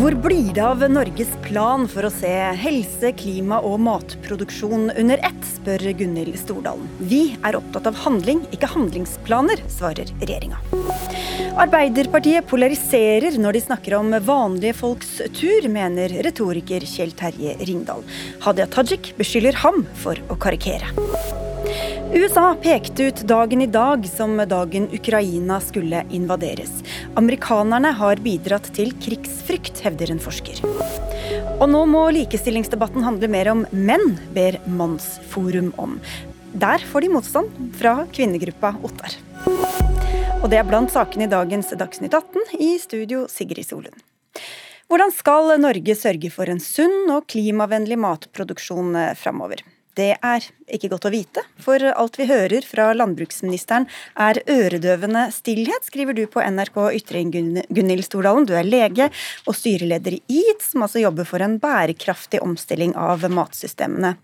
Hvor blir det av Norges plan for å se helse, klima og matproduksjon under ett, spør Gunhild Stordalen. Vi er opptatt av handling, ikke handlingsplaner, svarer regjeringa. Arbeiderpartiet polariserer når de snakker om vanlige folks tur, mener retoriker Kjell Terje Ringdal. Hadia Tajik beskylder ham for å karikere. USA pekte ut dagen i dag som dagen Ukraina skulle invaderes. Amerikanerne har bidratt til krigsfrykt, hevder en forsker. Og nå må likestillingsdebatten handle mer om menn, ber Mannsforum om. Der får de motstand fra kvinnegruppa Ottar. Og det er blant sakene i dagens Dagsnytt 18, i studio Sigrid Solund. Hvordan skal Norge sørge for en sunn og klimavennlig matproduksjon framover? Det er ikke godt å vite, for alt vi hører fra landbruksministeren er øredøvende stillhet, skriver du på NRK Ytring, Gunhild Stordalen. Du er lege og styreleder i EAT, som altså jobber for en bærekraftig omstilling av matsystemene.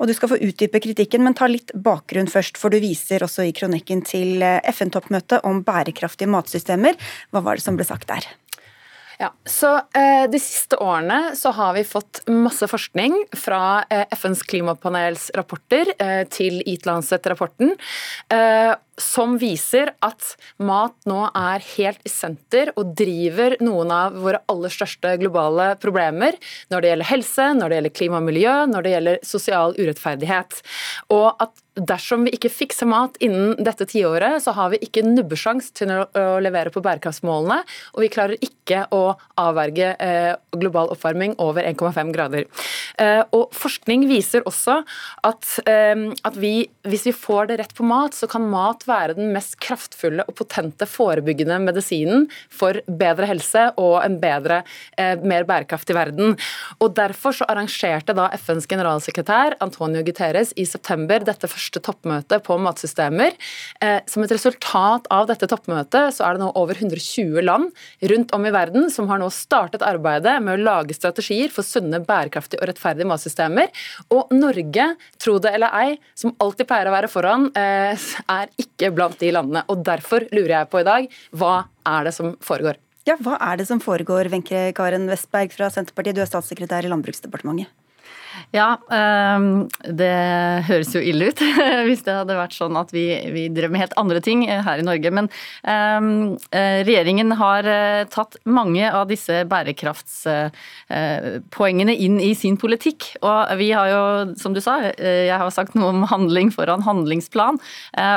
Og Du skal få utdype kritikken, men ta litt bakgrunn først, for du viser også i kronikken til FN-toppmøtet om bærekraftige matsystemer. Hva var det som ble sagt der? Ja, så eh, De siste årene så har vi fått masse forskning fra eh, FNs klimapanels rapporter eh, til Eat Lancet-rapporten. Eh, som viser at mat nå er helt i senter og driver noen av våre aller største globale problemer når det gjelder helse, når det gjelder klima og miljø, når det gjelder sosial urettferdighet. Og at dersom vi ikke fikser mat innen dette tiåret, så har vi ikke nubbesjans til å, levere på bærekraftsmålene, og vi klarer ikke å avverge eh, global oppvarming over 1,5 grader. Eh, og Forskning viser også at, eh, at vi, hvis vi får det rett på mat, så kan mat være den mest kraftfulle og potente forebyggende medisinen for bedre helse og en bedre, eh, mer bærekraftig verden. Og Derfor så arrangerte da FNs generalsekretær Antonio Guterres i september dette første toppmøtet på matsystemer. Eh, som et resultat av dette toppmøtet så er det nå over 120 land rundt om i verden som har nå startet arbeidet med å lage strategier for sunne, bærekraftige og rettferdige matsystemer. Og Norge, tro det eller ei, som alltid pleier å være foran, eh, er ikke ikke blant de landene. Og Derfor lurer jeg på i dag, hva er det som foregår? Ja, Hva er det som foregår, Wenche Karen Westberg fra Senterpartiet, du er statssekretær i Landbruksdepartementet? Ja, ehm, det høres jo ille ut hvis det hadde vært sånn at vi, vi drev med helt andre ting eh, her i Norge. Men ehm, eh, regjeringen har eh, tatt mange av disse bærekraftspoengene inn i sin politikk. Og vi har jo, som du sa, jeg har sagt noe om handling foran handlingsplan.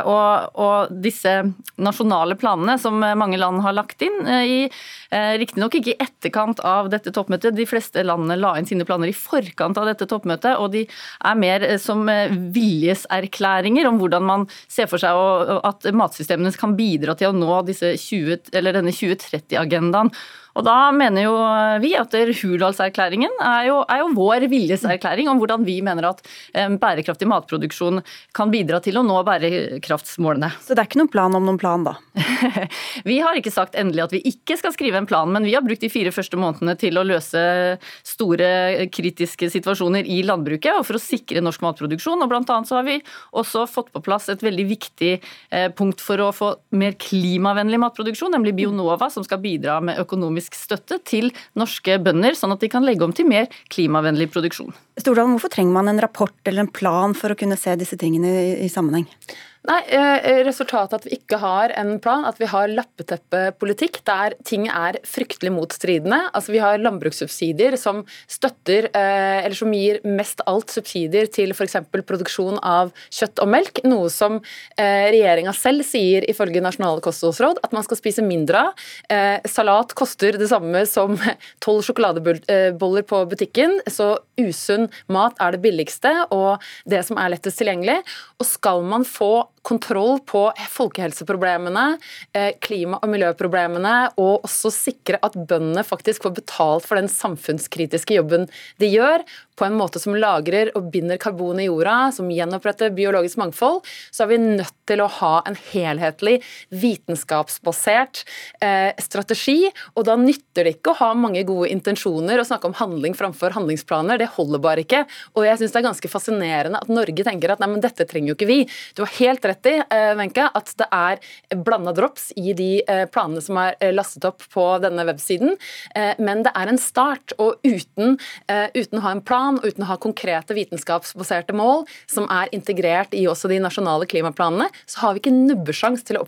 Og, og disse nasjonale planene som mange land har lagt inn i Riktignok ikke i etterkant av dette toppmøtet, de fleste landene la inn sine planer i forkant av dette toppmøtet, og de er mer eh, som eh, viljeserklæringer om hvordan man ser for seg at matsystemene kan bidra til å nå 20, denne 2030-agendaen. Og da mener jo vi at Hurdalserklæringen er er jo vår viljeserklæring om hvordan vi mener at bærekraftig matproduksjon kan bidra til å nå bærekraftsmålene. Så det er ikke noen plan om noen plan, da? vi har ikke sagt endelig at vi ikke skal skrive en plan, men vi har brukt de fire første månedene til å løse store kritiske situasjoner i landbruket og for å sikre norsk matproduksjon. Og blant annet så har vi også fått på plass et veldig viktig eh, punkt for å få mer klimavennlig matproduksjon, nemlig Bionova, som skal bidra med økonomisk økonomisk støtte til norske bønder, sånn at de kan legge om til mer klimavennlig produksjon. Stordalen, hvorfor trenger man en rapport eller en plan for å kunne se disse tingene i, i sammenheng? Nei, eh, Resultatet at vi ikke har en plan, at vi har lappeteppepolitikk der ting er fryktelig motstridende. Altså Vi har landbrukssubsidier som støtter, eh, eller som gir mest alt subsidier til f.eks. produksjon av kjøtt og melk, noe som eh, regjeringa selv sier ifølge Nasjonale kostholdsråd at man skal spise mindre av. Salat koster det samme som tolv sjokoladeboller på butikken, så usunn mat er det billigste og det som er lettest tilgjengelig. Og skal man få kontroll på folkehelseproblemene, eh, klima- og miljøproblemene, og også sikre at bøndene faktisk får betalt for den samfunnskritiske jobben de gjør, på en måte som lagrer og binder karbon i jorda, som gjenoppretter biologisk mangfold, så er vi nødt til å ha en helhetlig, vitenskapsbasert eh, strategi. Og da nytter det ikke å ha mange gode intensjoner og snakke om handling framfor handlingsplaner. Det holder bare ikke. Og jeg syns det er ganske fascinerende at Norge tenker at nei, men dette trenger jo ikke vi. Du har helt rett i, eh, Wenche, at det er blanda drops i de eh, planene som er eh, lastet opp på denne websiden, eh, men det er en start. Og uten, uten å ha en plan plan uten å ha konkrete vitenskapsbaserte mål som er integrert i også de nasjonale klimaplanene, så har vi ikke nubbesjans til å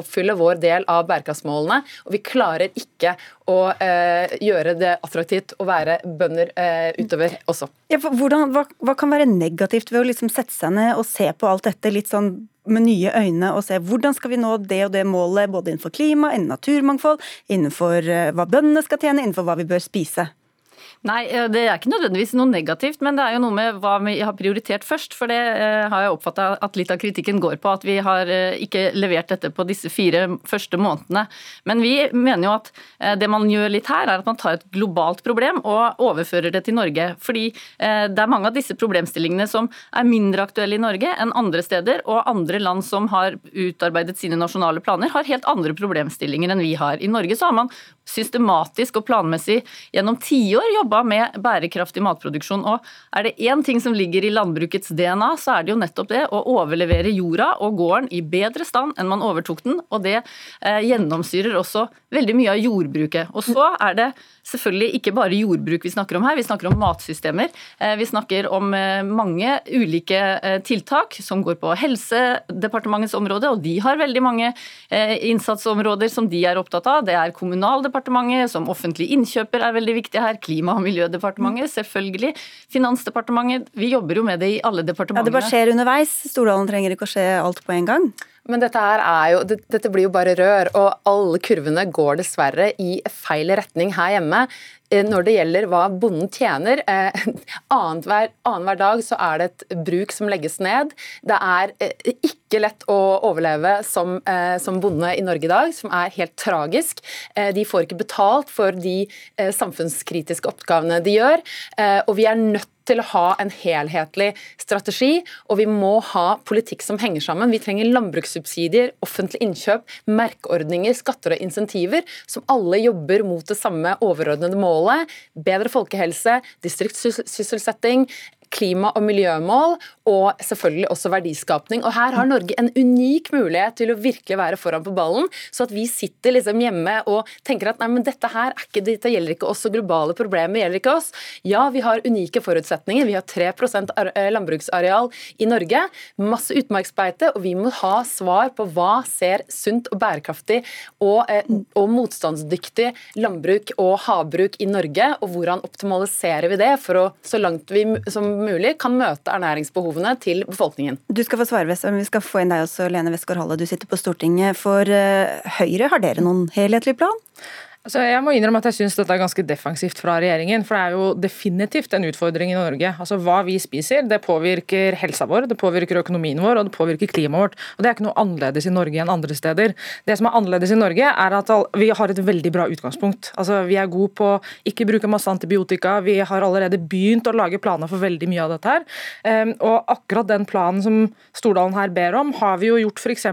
oppfylle vår del av bærekraftsmålene. Og vi klarer ikke å eh, gjøre det attraktivt å være bønder eh, utover også. Ja, hvordan, hva, hva, kan være negativt ved å liksom sette seg ned og se på alt dette litt sånn med nye øyne og se hvordan skal vi nå det og det målet, både innenfor klima, innen naturmangfold, innenfor hva bøndene skal tjene, innenfor hva vi bør spise? Nei, eh, det er ikke nødvendigvis noe negativt, men det er jo noe med hva vi har prioritert først. For det eh, har jeg oppfatta at litt av kritikken går på, at vi har eh, ikke levert dette på disse fire første månedene. Men vi mener jo at det man gjør litt her, er at man tar et globalt problem og overfører det til Norge. Fordi det er mange av disse problemstillingene som er mindre aktuelle i Norge enn andre steder, og andre land som har utarbeidet sine nasjonale planer, har helt andre problemstillinger enn vi har. I Norge så har man systematisk og planmessig gjennom tiår jobba med bærekraftig matproduksjon. Og er det én ting som ligger i landbrukets DNA, så er det jo nettopp det å overlevere jorda og gården i bedre stand enn man overtok den. Og det eh, gjennomsyrer også veldig mye av jordbruket. Og så er det selvfølgelig ikke bare jordbruk vi snakker om her, vi snakker om matsystemer. Eh, vi snakker om eh, mange ulike eh, tiltak som går på Helsedepartementets område, og de har veldig mange innsatsområder som de er opptatt av. Det er Kommunaldepartementet, som offentlig innkjøper er veldig viktig her. Klima- og miljødepartementet, selvfølgelig. Finansdepartementet. Vi jobber jo med det i alle departementene. Ja, Det bare skjer underveis. Stordalen trenger ikke å skje alt på en gang. Men dette her er jo, dette blir jo bare rør, og alle kurvene går dessverre i feil retning her hjemme. Eh, når det gjelder hva bonden tjener. Eh, Annenhver annen dag så er det et bruk som legges ned. Det er eh, ikke lett å overleve som, som bonde i Norge i dag, som er helt tragisk. De får ikke betalt for de samfunnskritiske oppgavene de gjør, og vi er nødt til å ha en helhetlig strategi, og vi må ha politikk som henger sammen. Vi trenger landbrukssubsidier, offentlig innkjøp, merkeordninger, skatter og insentiver, som alle jobber mot det samme overordnede målet. Bedre folkehelse, distriktssysselsetting, klima- og miljømål, og selvfølgelig også verdiskapning. Og Her har Norge en unik mulighet til å virkelig være foran på ballen, så at vi sitter liksom hjemme og tenker at nei, men dette her er ikke, dette gjelder ikke oss, og globale problemer gjelder ikke oss. Ja, vi har unike forutsetninger. Vi har 3 eh, landbruksareal i Norge, masse utmarksbeite, og vi må ha svar på hva ser sunt og bærekraftig og, eh, og motstandsdyktig landbruk og havbruk i Norge, og hvordan optimaliserer vi det for å så langt vi som mulig kan møte ernæringsbehovene til befolkningen. Du skal få svare, men vi skal få inn deg også, Lene Westgård-Halle. Du sitter på Stortinget for eh, Høyre. Har dere noen helhetlig plan? Altså, jeg må innrømme at jeg syns dette er ganske defensivt fra regjeringen. For det er jo definitivt en utfordring i Norge. Altså, Hva vi spiser, det påvirker helsa vår, det påvirker økonomien vår og det påvirker klimaet vårt. Og Det er ikke noe annerledes i Norge enn andre steder. Det som er annerledes i Norge, er at vi har et veldig bra utgangspunkt. Altså, Vi er gode på ikke bruke masse antibiotika. Vi har allerede begynt å lage planer for veldig mye av dette her. Um, og akkurat den planen som Stordalen her ber om, har vi jo gjort f.eks.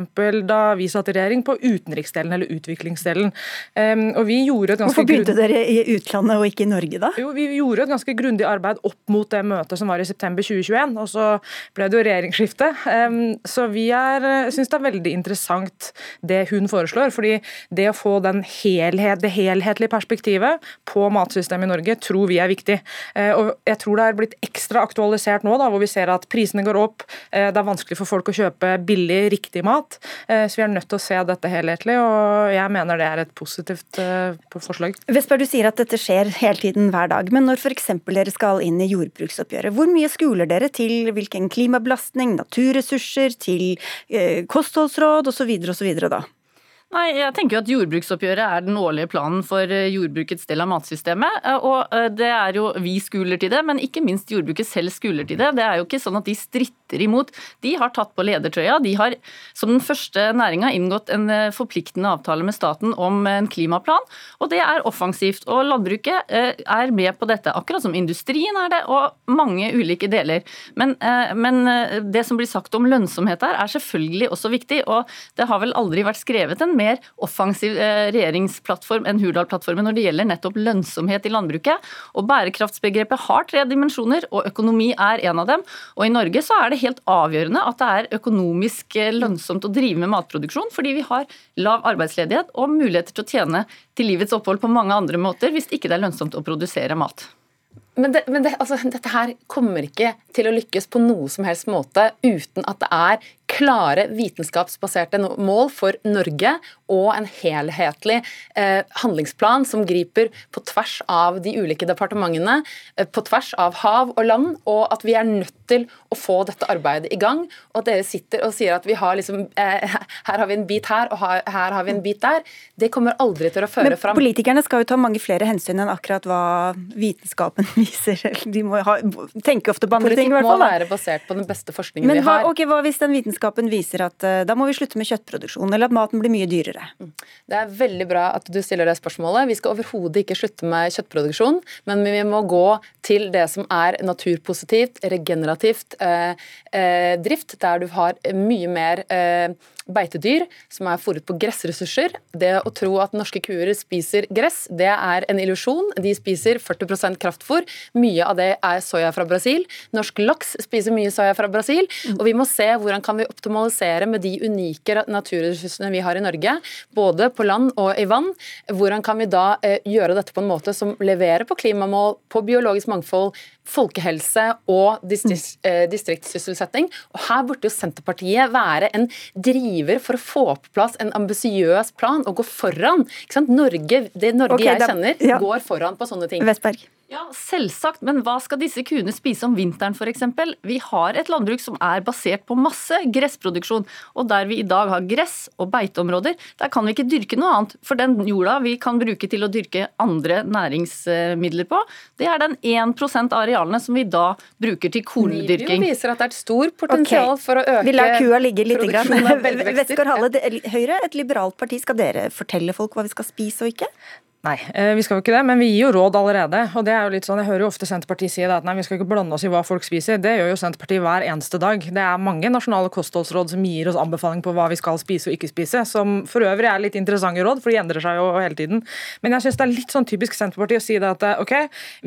da vi satt i regjering på utenriksdelen eller utviklingsdelen. Um, og vi gjorde et ganske Hvorfor begynte dere i utlandet og ikke i Norge, da? Jo, Vi gjorde et ganske grundig arbeid opp mot det møtet som var i september 2021, og så ble det jo regjeringsskifte. Så vi eh, syns det er veldig interessant det hun foreslår. fordi det å få helhet, det helhetlige perspektivet på matsystemet i Norge tror vi er viktig. Eh, og jeg tror det er blitt ekstra aktualisert nå, da, hvor vi ser at prisene går opp, eh, det er vanskelig for folk å kjøpe billig, riktig mat. Så vi er nødt til å se dette helhetlig, og jeg mener det er et positivt på forslag. Vesper, du sier at dette skjer hele tiden hver dag, men når f.eks. dere skal inn i jordbruksoppgjøret, hvor mye skuler dere til hvilken klimabelastning, naturressurser, til eh, kostholdsråd osv. osv. da? Nei, jeg tenker jo at Jordbruksoppgjøret er den årlige planen for eh, jordbrukets del av matsystemet. Eh, og eh, det er jo vi skuler til det, men ikke minst jordbruket selv skuler til det. Det er jo ikke sånn at de stritter imot. De har tatt på ledertrøya. De har som den første næringa inngått en forpliktende avtale med staten om en klimaplan, og det er offensivt. Og landbruket er med på dette, akkurat som industrien er det, og mange ulike deler. Men, men det som blir sagt om lønnsomhet her, er selvfølgelig også viktig, og det har vel aldri vært skrevet en mer offensiv eh, regjeringsplattform enn Hurdal-plattformen når det gjelder nettopp lønnsomhet i landbruket. Og Bærekraftsbegrepet har tre dimensjoner, og økonomi er en av dem. Og I Norge så er det helt avgjørende at det er økonomisk eh, lønnsomt å drive med matproduksjon, fordi vi har lav arbeidsledighet og muligheter til å tjene til livets opphold på mange andre måter hvis ikke det er lønnsomt å produsere mat. Men, det, men det, altså, dette her kommer ikke til å lykkes på noe som helst måte uten at det er klare vitenskapsbaserte mål for Norge og en helhetlig eh, handlingsplan som griper på tvers av de ulike departementene, eh, på tvers av hav og land, og at vi er nødt til å få dette arbeidet i gang. Og at dere sitter og sier at vi har liksom, eh, her har vi en bit her og her, her, har vi en bit der, det kommer aldri til å føre Men fram. Politikerne skal jo ta mange flere hensyn enn akkurat hva vitenskapen viser. De må ha, tenke ofte på andre Politikk ting. i hvert fall. Politikk må være basert på den beste forskningen Men vi har. Okay, hva hvis den vitenskapen vitenskapen viser at uh, da må vi slutte med kjøttproduksjon, eller at maten blir mye dyrere. Mm. Det er veldig bra at du stiller det spørsmålet. Vi skal overhodet ikke slutte med kjøttproduksjon, men vi må gå til det som er naturpositivt, regenerativt eh, eh, drift, der du har mye mer eh, beitedyr som er fôret på gressressurser. Det å tro at norske kuer spiser gress, det er en illusjon. De spiser 40% kraftfôr. Mye av det er soya fra Brasil. Norsk laks spiser mye soya fra Brasil. Og vi må se hvordan kan vi optimalisere med de unike naturressursene vi har i Norge, både på land og i vann. Hvordan kan vi da eh, gjøre dette på en måte som leverer på klimamål, på biologisk mangfold, folkehelse og distrikt, eh, distriktssysselsetting. Og her burde jo Senterpartiet være en driver for å få på plass en ambisiøs plan og gå foran. Norge, det Norge okay, jeg kjenner, ja. går foran på sånne ting. Vestberg. Ja, Selvsagt, men hva skal disse kuene spise om vinteren f.eks.? Vi har et landbruk som er basert på masse gressproduksjon. Og der vi i dag har gress og beiteområder, der kan vi ikke dyrke noe annet. For den jorda vi kan bruke til å dyrke andre næringsmidler på, det er den 1 av arealene som vi da bruker til korndyrking. NIBIO viser at det er et stort potensial okay. for å øke Vi lar kua ligge litt. Vestgård Halle, Høyre, et liberalt parti, skal dere fortelle folk hva vi skal spise og ikke? Nei, eh, vi skal jo ikke det, men vi gir jo råd allerede. og det er jo litt sånn, Jeg hører jo ofte Senterpartiet si det, at nei, vi skal ikke blande oss i hva folk spiser. Det gjør jo Senterpartiet hver eneste dag. Det er mange nasjonale kostholdsråd som gir oss anbefaling på hva vi skal spise og ikke spise, som for øvrig er litt interessante råd, for de endrer seg jo hele tiden. Men jeg syns det er litt sånn typisk Senterpartiet å si det at eh, ok,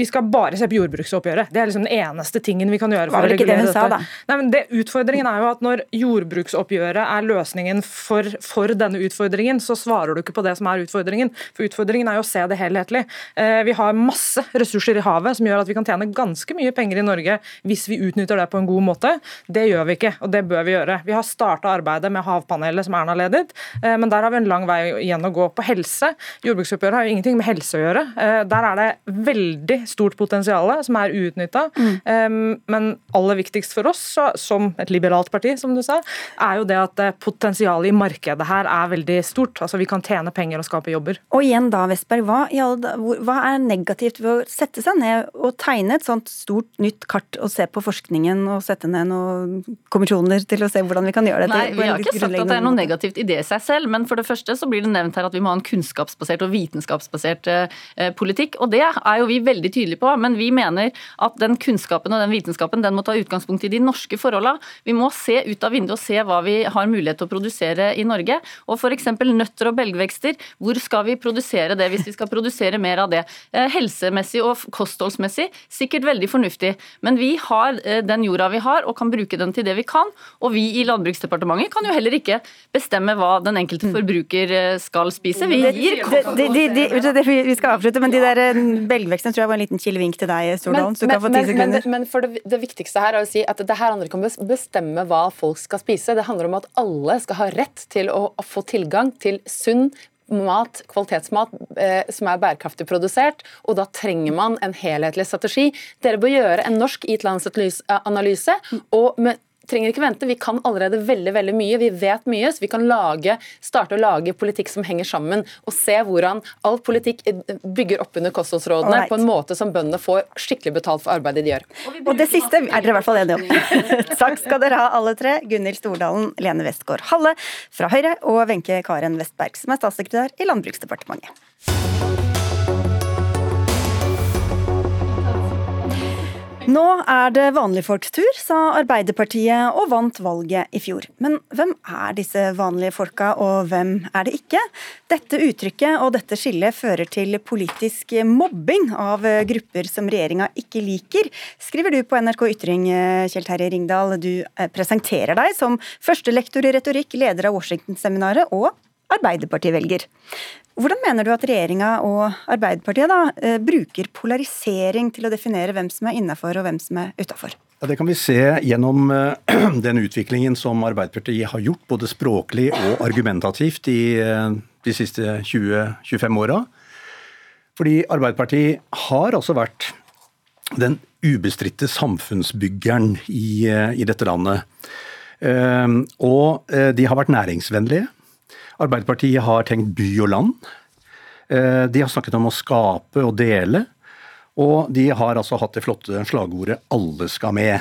vi skal bare se på jordbruksoppgjøret. Det er liksom den eneste tingen vi kan gjøre for å regulere dette. Sa, nei, men det, Utfordringen er jo at når jordbruksoppgjøret er løsningen for, for denne utfordringen, så svarer du ikke på det som er utfordringen. For utfordringen er jo se det helhetlig. Eh, vi har masse ressurser i havet som gjør at vi kan tjene ganske mye penger i Norge hvis vi utnytter det på en god måte. Det gjør vi ikke, og det bør vi gjøre. Vi har starta arbeidet med havpanelet som Erna ledet, eh, men der har vi en lang vei igjen å gå. På helse, jordbruksoppgjøret har jo ingenting med helse å gjøre. Eh, der er det veldig stort potensial som er uutnytta. Mm. Men aller viktigst for oss, som et liberalt parti, som du sa, er jo det at potensialet i markedet her er veldig stort. Altså Vi kan tjene penger og skape jobber. Og igjen da, Vestberg, hva, hva, er negativt ved å sette seg ned og tegne et sånt stort nytt kart og se på forskningen og sette ned noen kommisjoner til å se hvordan vi kan gjøre det? Nei, vi har ikke sagt at det er noe negativt i det i seg selv, men for det første så blir det nevnt her at vi må ha en kunnskapsbasert og vitenskapsbasert eh, politikk, og det er jo vi veldig tydelige på. Men vi mener at den kunnskapen og den vitenskapen den må ta utgangspunkt i de norske forholdene. Vi må se ut av vinduet og se hva vi har mulighet til å produsere i Norge. Og f.eks. nøtter og belgvekster, hvor skal vi produsere det hvis vi skal produsere mer av det. Eh, helsemessig og kostholdsmessig sikkert veldig fornuftig, men vi har eh, den jorda vi har og kan bruke den til det vi kan. Og vi i Landbruksdepartementet kan jo heller ikke bestemme hva den enkelte mm. forbruker eh, skal spise. Vi gir Vi skal avslutte, men de der belgvekstene tror jeg var en liten kilevink til deg, Stordalen. Så du kan få ti sekunder. Men, men for det, det, viktigste her er å si at det her handler ikke om å bestemme hva folk skal spise. Det handler om at alle skal ha rett til å få tilgang til sunn, mat, kvalitetsmat eh, som er bærekraftig produsert, og da trenger man en helhetlig strategi. Dere bør gjøre en norsk it-landsanalyse, og med trenger ikke vente. Vi kan allerede veldig veldig mye. Vi vet mye, så vi kan lage, starte å lage politikk som henger sammen. Og se hvordan all politikk bygger opp under kostholdsrådene right. på en måte som bøndene får skikkelig betalt for arbeidet de gjør. Og det siste er dere i hvert fall enige om. Takk skal dere ha, alle tre. Gunhild Stordalen, Lene Westgård Halle fra Høyre og Wenche Karen Westberg, som er statssekretær i Landbruksdepartementet. Nå er det vanlige folks tur, sa Arbeiderpartiet og vant valget i fjor. Men hvem er disse vanlige folka, og hvem er det ikke? Dette uttrykket og dette skillet fører til politisk mobbing av grupper som regjeringa ikke liker, skriver du på NRK Ytring, Kjell Terje Ringdal. Du eh, presenterer deg som førstelektor i retorikk, leder av Washington-seminaret og Arbeiderparti-velger. Hvordan mener du at regjeringa og Arbeiderpartiet da, eh, bruker polarisering til å definere hvem som er innafor og hvem som er utafor? Ja, det kan vi se gjennom eh, den utviklingen som Arbeiderpartiet har gjort, både språklig og argumentativt i eh, de siste 20-25 åra. Fordi Arbeiderpartiet har altså vært den ubestridte samfunnsbyggeren i, i, dette landet. Og de har vært næringsvennlige. Arbeiderpartiet har tenkt by og land. Eh, de har snakket om å skape og dele. Og de har altså hatt det flotte slagordet 'alle skal med'.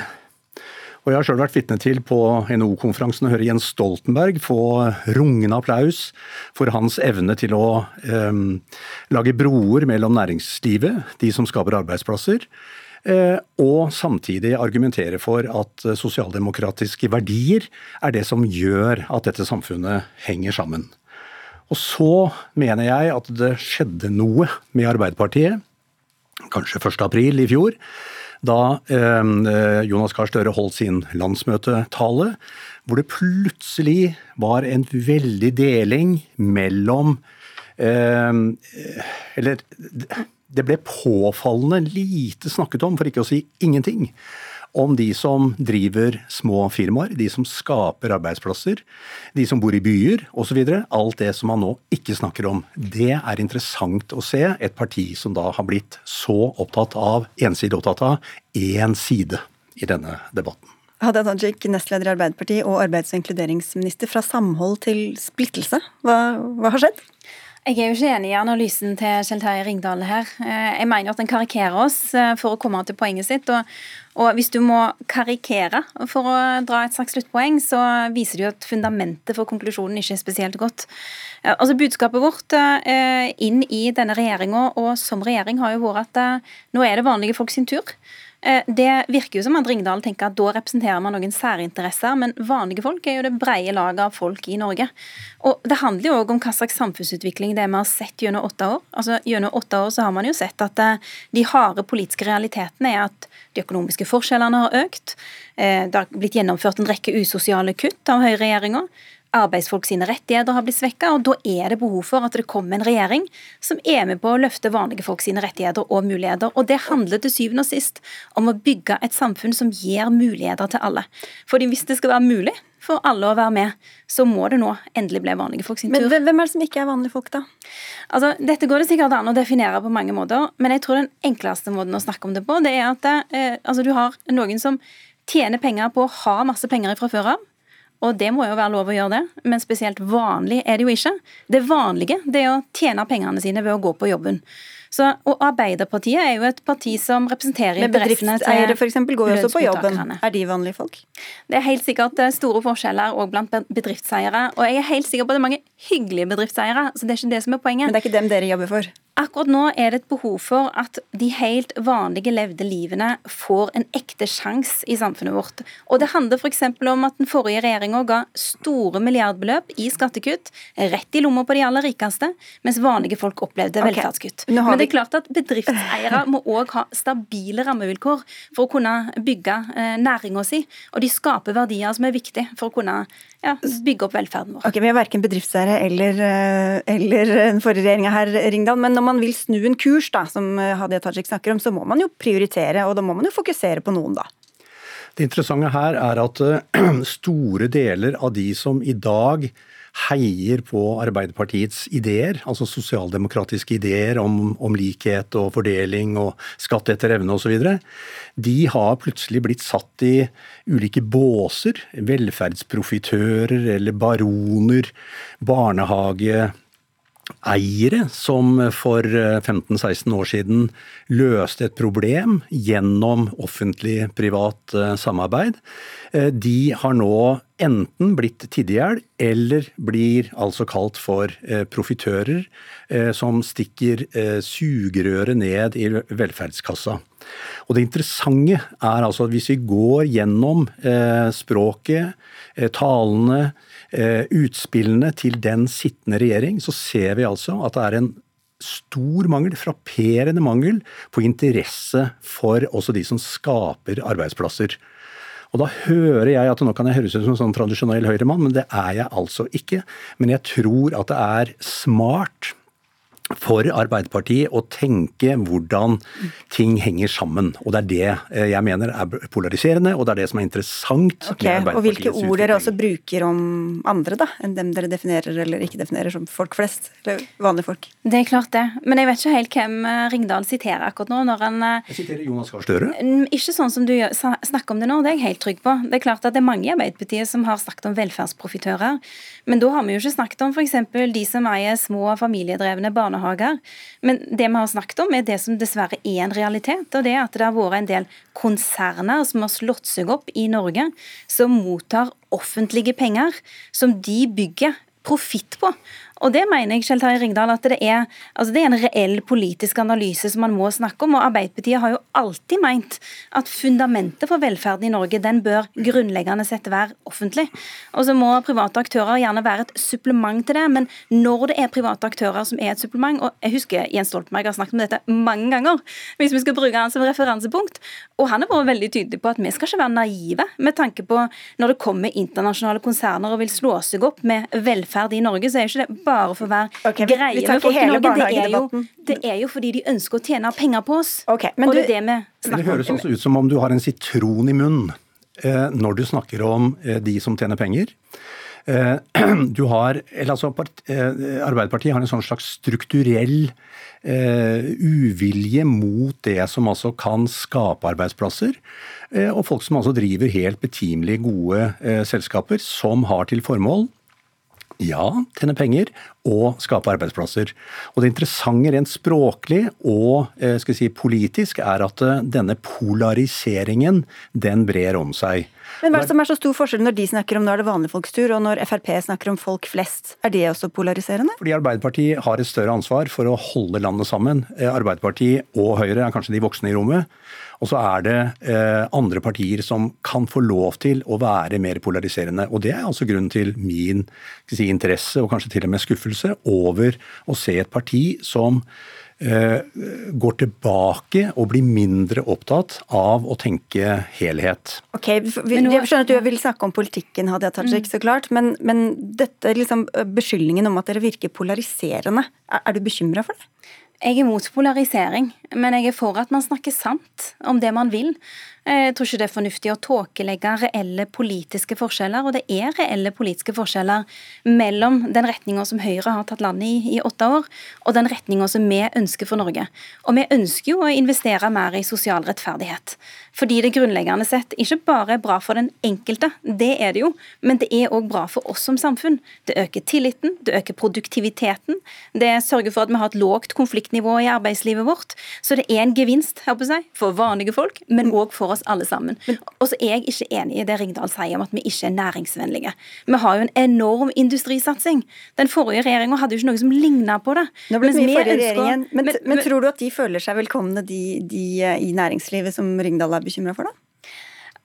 Og Jeg har sjøl vært vitne til på NHO-konferansen å høre Jens Stoltenberg få rungende applaus for hans evne til å um, lage broer mellom næringslivet, de som skaper arbeidsplasser, og samtidig argumentere for at sosialdemokratiske verdier er det som gjør at dette samfunnet henger sammen. Og så mener jeg at det skjedde noe med Arbeiderpartiet, kanskje 1.4 i fjor, da eh, Jonas Gahr Støre holdt sin landsmøtetale, hvor det plutselig var en veldig deling mellom eh, Eller det ble påfallende lite snakket om, for ikke å si ingenting, om de som driver små firmaer, de som skaper arbeidsplasser, de som bor i byer osv. Alt det som man nå ikke snakker om. Det er interessant å se et parti som da har blitt så opptatt av, ensidig opptatt av, én side i denne debatten. Hadia Tajik, nestleder i Arbeiderpartiet og arbeids- og inkluderingsminister. Fra samhold til splittelse, hva, hva har skjedd? Jeg er jo ikke enig i analysen til Kjell Terje Ringdal her. Eh, jeg mener at den karikerer oss eh, for å komme til poenget sitt. Og, og, hvis du må karikere for å dra et slags sluttpoeng, så viser det jo at fundamentet for konklusjonen ikke er spesielt godt. Eh, altså Budskapet vårt inn i denne regjeringa og som regjering har jo vært at nå er det vanlige folk sin tur. Eh, det virker jo som at Ringdal tenker at da representerer man noen særinteresser, men vanlige folk er jo det breie laget av folk i Norge. Og Det handler jo òg om hva slags samfunnsutvikling det er vi har sett gjennom åtte år. Altså Gjennom åtte år så har man jo sett at eh, de harde politiske realitetene er at de økonomiske forskjellene har økt. Eh, det har blitt gjennomført en rekke usosiale kutt av høyreregjeringa arbeidsfolk sine rettigheter har blitt svekka, og da er det behov for at det kommer en regjering som er med på å løfte vanlige folk sine rettigheter og muligheter. Og det handler til syvende og sist om å bygge et samfunn som gir muligheter til alle. Fordi hvis det skal være mulig for alle å være med, så må det nå endelig bli vanlige folk sin tur. Men hvem er det som ikke er vanlige folk, da? Altså, Dette går det sikkert an å definere på mange måter, men jeg tror den enkleste måten å snakke om det på, det er at eh, altså, du har noen som tjener penger på å ha masse penger fra før av, og det må jo være lov å gjøre det, men spesielt vanlig er det jo ikke. Det vanlige det er å tjene pengene sine ved å gå på jobben. Så, og Arbeiderpartiet er jo et parti som representerer interessene til Bedriftseiere f.eks. går jo også på jobben. Er de vanlige folk? Det er helt sikkert eh, store forskjeller òg blant bedriftseiere. Og jeg er helt sikker på at det er mange hyggelige bedriftseiere, så det er ikke det som er poenget. Men det er ikke dem dere jobber for? Akkurat nå er det et behov for at de helt vanlige levde livene får en ekte sjanse i samfunnet vårt. Og Det handler f.eks. om at den forrige regjeringa ga store milliardbeløp i skattekutt rett i lomma på de aller rikeste, mens vanlige folk opplevde okay. velferdskutt. Men det er klart at bedriftseiere må òg ha stabile rammevilkår for å kunne bygge eh, næringa si, og de skaper verdier som er viktige for å kunne ja, bygge opp velferden vår. Ok, Vi er verken bedriftseiere eller, eh, eller den forrige regjeringa her, Ringdal. men når man man vil snu en kurs, da, som eh, Hadia Tajik snakker om, så må man jo prioritere, og da må man jo fokusere på noen, da. Det interessante her er at eh, store deler av de som i dag heier på Arbeiderpartiets ideer, altså sosialdemokratiske ideer om, om likhet og fordeling og skatt etter evne osv., de har plutselig blitt satt i ulike båser. Velferdsprofitører eller baroner, barnehage eiere som for 15-16 år siden løste et problem gjennom offentlig-privat eh, samarbeid. Eh, de har nå enten blitt tidd eller blir altså kalt for eh, profitører som stikker sugerøret ned i velferdskassa. Og Det interessante er altså at hvis vi går gjennom språket, talene, Eh, utspillene til den sittende regjering, så ser vi altså at det er en stor mangel, frapperende mangel, på interesse for også de som skaper arbeidsplasser. Og da hører jeg at nå kan jeg høres ut som en sånn tradisjonell høyremann, men det er jeg altså ikke. Men jeg tror at det er smart for Arbeiderpartiet å tenke hvordan ting henger sammen. Og det er det eh, jeg mener er polariserende, og det er det som er interessant. Okay, og hvilke ord dere også bruker om andre, da, enn dem dere definerer eller ikke definerer som folk flest? Eller vanlige folk? Det er klart det. Men jeg vet ikke helt hvem eh, Ringdal siterer akkurat nå. når han... Eh, jeg siterer Jonas Gahr Støre. Ikke sånn som du snakker om det nå, det er jeg helt trygg på. Det er klart at det er mange i Arbeiderpartiet som har snakket om velferdsprofitører. Men da har vi jo ikke snakket om f.eks. de som eier små familiedrevne barnehager. Men det vi har snakket om, er det som dessverre er en realitet. Og det er at det har vært en del konserner som har slått seg opp i Norge, som mottar offentlige penger som de bygger profitt på. Og det mener jeg Kjell Ringdal, at det er, altså det er en reell politisk analyse som man må snakke om. og Arbeiderpartiet har jo alltid meint at fundamentet for velferden i Norge den bør grunnleggende sett være offentlig. Og så må private aktører gjerne være et supplement til det, men når det er private aktører som er et supplement, og jeg husker Jens Stoltenberg har snakket om dette mange ganger, hvis vi skal bruke han som referansepunkt, og han har vært veldig tydelig på at vi skal ikke være naive med tanke på når det kommer internasjonale konserner og vil slå seg opp med velferd i Norge, så er ikke det bare for å være okay, greie med folk i Norge. Det er, jo, det er, jo, fordi de ønsker å tjene penger på oss. Okay, og det er det vi snakker om. Det høres også ut som om du har en sitron i munnen eh, når du snakker om eh, de som tjener penger. Eh, du har, altså, Arbeiderpartiet har en sånn slags strukturell uvilje mot det som altså kan skape arbeidsplasser. og folk som altså driver helt betimelig gode selskaper som har til formål ja, tjene penger og skape arbeidsplasser. Og Det interessante rent språklig og eh, skal si, politisk er at eh, denne polariseringen den brer om seg. Men hva er det som er så stor forskjell når de snakker om nå er det vanlige folks tur, og når Frp snakker om folk flest? Er det også polariserende? Fordi Arbeiderpartiet har et større ansvar for å holde landet sammen. Eh, Arbeiderpartiet og Høyre er kanskje de voksne i rommet. Og så er det eh, andre partier som kan få lov til å være mer polariserende. Og det er altså grunnen til min si, interesse, og kanskje til og med skuffelse, over å se et parti som går tilbake og blir mindre opptatt av å tenke helhet. Ok, Jeg skjønner at du vil snakke om politikken, Hadia Tajik, mm. så klart. Men, men dette liksom, beskyldningen om at dere virker polariserende, er, er du bekymra for det? Jeg er mot polarisering, men jeg er for at man snakker sant om det man vil. Jeg tror ikke det er fornuftig å tåkelegge reelle politiske forskjeller. Og det er reelle politiske forskjeller mellom den retninga som Høyre har tatt landet i i åtte år, og den retninga som vi ønsker for Norge. Og vi ønsker jo å investere mer i sosial rettferdighet. Fordi det grunnleggende sett ikke bare er bra for den enkelte, det er det jo, men det er òg bra for oss som samfunn. Det øker tilliten, det øker produktiviteten, det sørger for at vi har et lågt konfliktnivå i arbeidslivet vårt. Så det er en gevinst jeg si, for vanlige folk, men òg for oss alle sammen. Og så er jeg ikke enig i det Ringdal sier om at vi ikke er næringsvennlige. Vi har jo en enorm industrisatsing. Den forrige regjeringa hadde jo ikke noe som ligna på det. Det mye forrige regjeringen, men, men, men, tror du at de føler seg velkomne, de, de i næringslivet som Ringdal er bekymra for, da?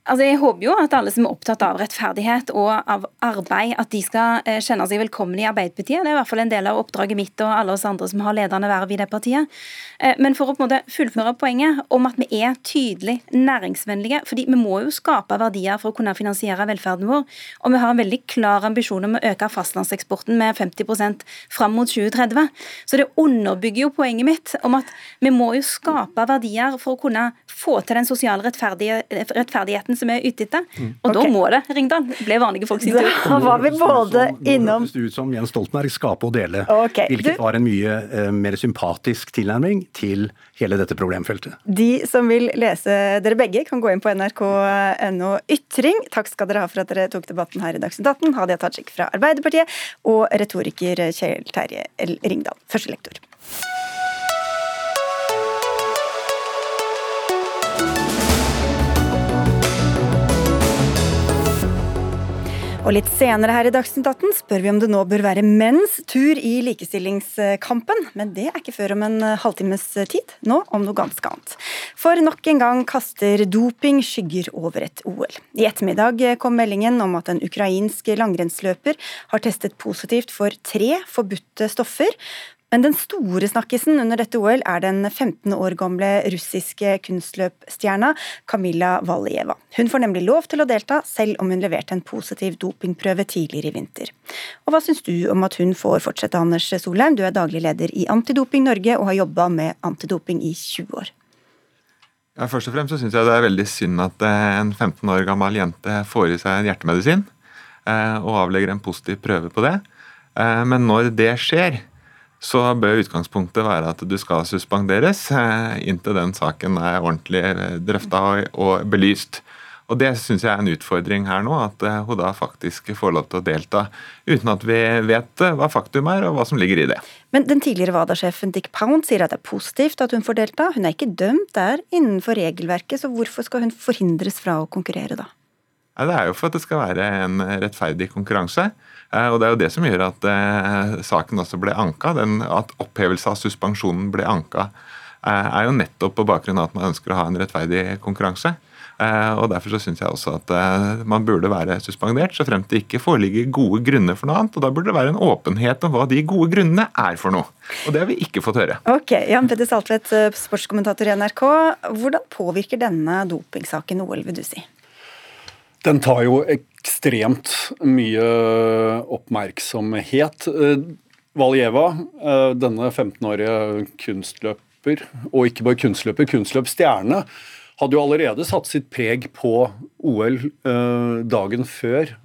Altså, Jeg håper jo at alle som er opptatt av rettferdighet og av arbeid, at de skal eh, kjenne seg velkommen i Arbeiderpartiet. Det er i hvert fall en del av oppdraget mitt og alle oss andre som har ledende verv i det partiet. Eh, men for å på en måte fullføre poenget om at vi er tydelig næringsvennlige, fordi vi må jo skape verdier for å kunne finansiere velferden vår, og vi har en veldig klar ambisjon om å øke fastlandseksporten med 50% fram mot 2030. Så det underbygger jo poenget mitt om at vi må jo skape verdier for å kunne få til den sosiale rettferdigheten eliten som er ute etter. Og da må det, Ringdal, Ble vanlige folk sin tur. Da var vi både innom det ut som Jens Stoltenberg skape og dele, okay. hvilket du- var en mye uh, mer sympatisk tilnærming til hele dette problemfeltet. De som vil lese dere begge, kan gå inn på nrk.no ytring. Takk skal dere ha for at dere tok debatten her i Dagsnytt 18. Hadia Tajik fra Arbeiderpartiet og retoriker Kjell Terje L. Ringdal, førstelektor. Og litt senere her i Dagsnytt 18 spør vi om det nå bør være menns tur i likestillingskampen. Men det er ikke før om en halvtimes tid. Nå om noe ganske annet. For nok en gang kaster doping skygger over et OL. I ettermiddag kom meldingen om at en ukrainsk langrennsløper har testet positivt for tre forbudte stoffer. Men den store snakkisen under dette OL er den 15 år gamle russiske kunstløpstjerna Kamila Valjeva. Hun får nemlig lov til å delta, selv om hun leverte en positiv dopingprøve tidligere i vinter. Og hva syns du om at hun får fortsette, Anders Solheim? Du er daglig leder i Antidoping Norge og har jobba med antidoping i 20 år. Ja, først og fremst så syns jeg det er veldig synd at eh, en 15 år gammel jente får i seg en hjertemedisin eh, og avlegger en positiv prøve på det. Eh, Men når det skjer, så bør utgangspunktet være at du skal suspenderes eh, inntil den saken er ordentlig drøfta og belyst. Og Det syns jeg er en utfordring her nå, at eh, hun da faktisk får lov til å delta uten at vi vet eh, hva faktum er og hva som ligger i det. Men den tidligere WADA-sjefen Dick Pound sier at det er positivt at hun får delta. Hun er ikke dømt, det er innenfor regelverket, så hvorfor skal hun forhindres fra å konkurrere da? Ja, det er jo for at det skal være en rettferdig konkurranse. Eh, Og det er jo det som gjør at eh, saken også ble anka. Den, at opphevelse av suspensjonen ble anka, eh, er jo nettopp på bakgrunn av at man ønsker å ha en rettferdig konkurranse. Og Derfor så syns jeg også at man burde være suspendert, så fremt det ikke foreligger gode grunner for noe annet. Og da burde det være en åpenhet om hva de gode grunnene er for noe. Og det har vi ikke fått høre. Ok, Jan Petter Saltvedt, sportskommentator i NRK. Hvordan påvirker denne dopingsaken OL, vil du si? Den tar jo ekstremt mye oppmerksomhet. Eh, Valjeva, eh, denne 15-årige kunstløper, og ikke bare kunstløper, kunstløpsstjerne, hadde jo allerede satt sitt preg på OL eh, dagen før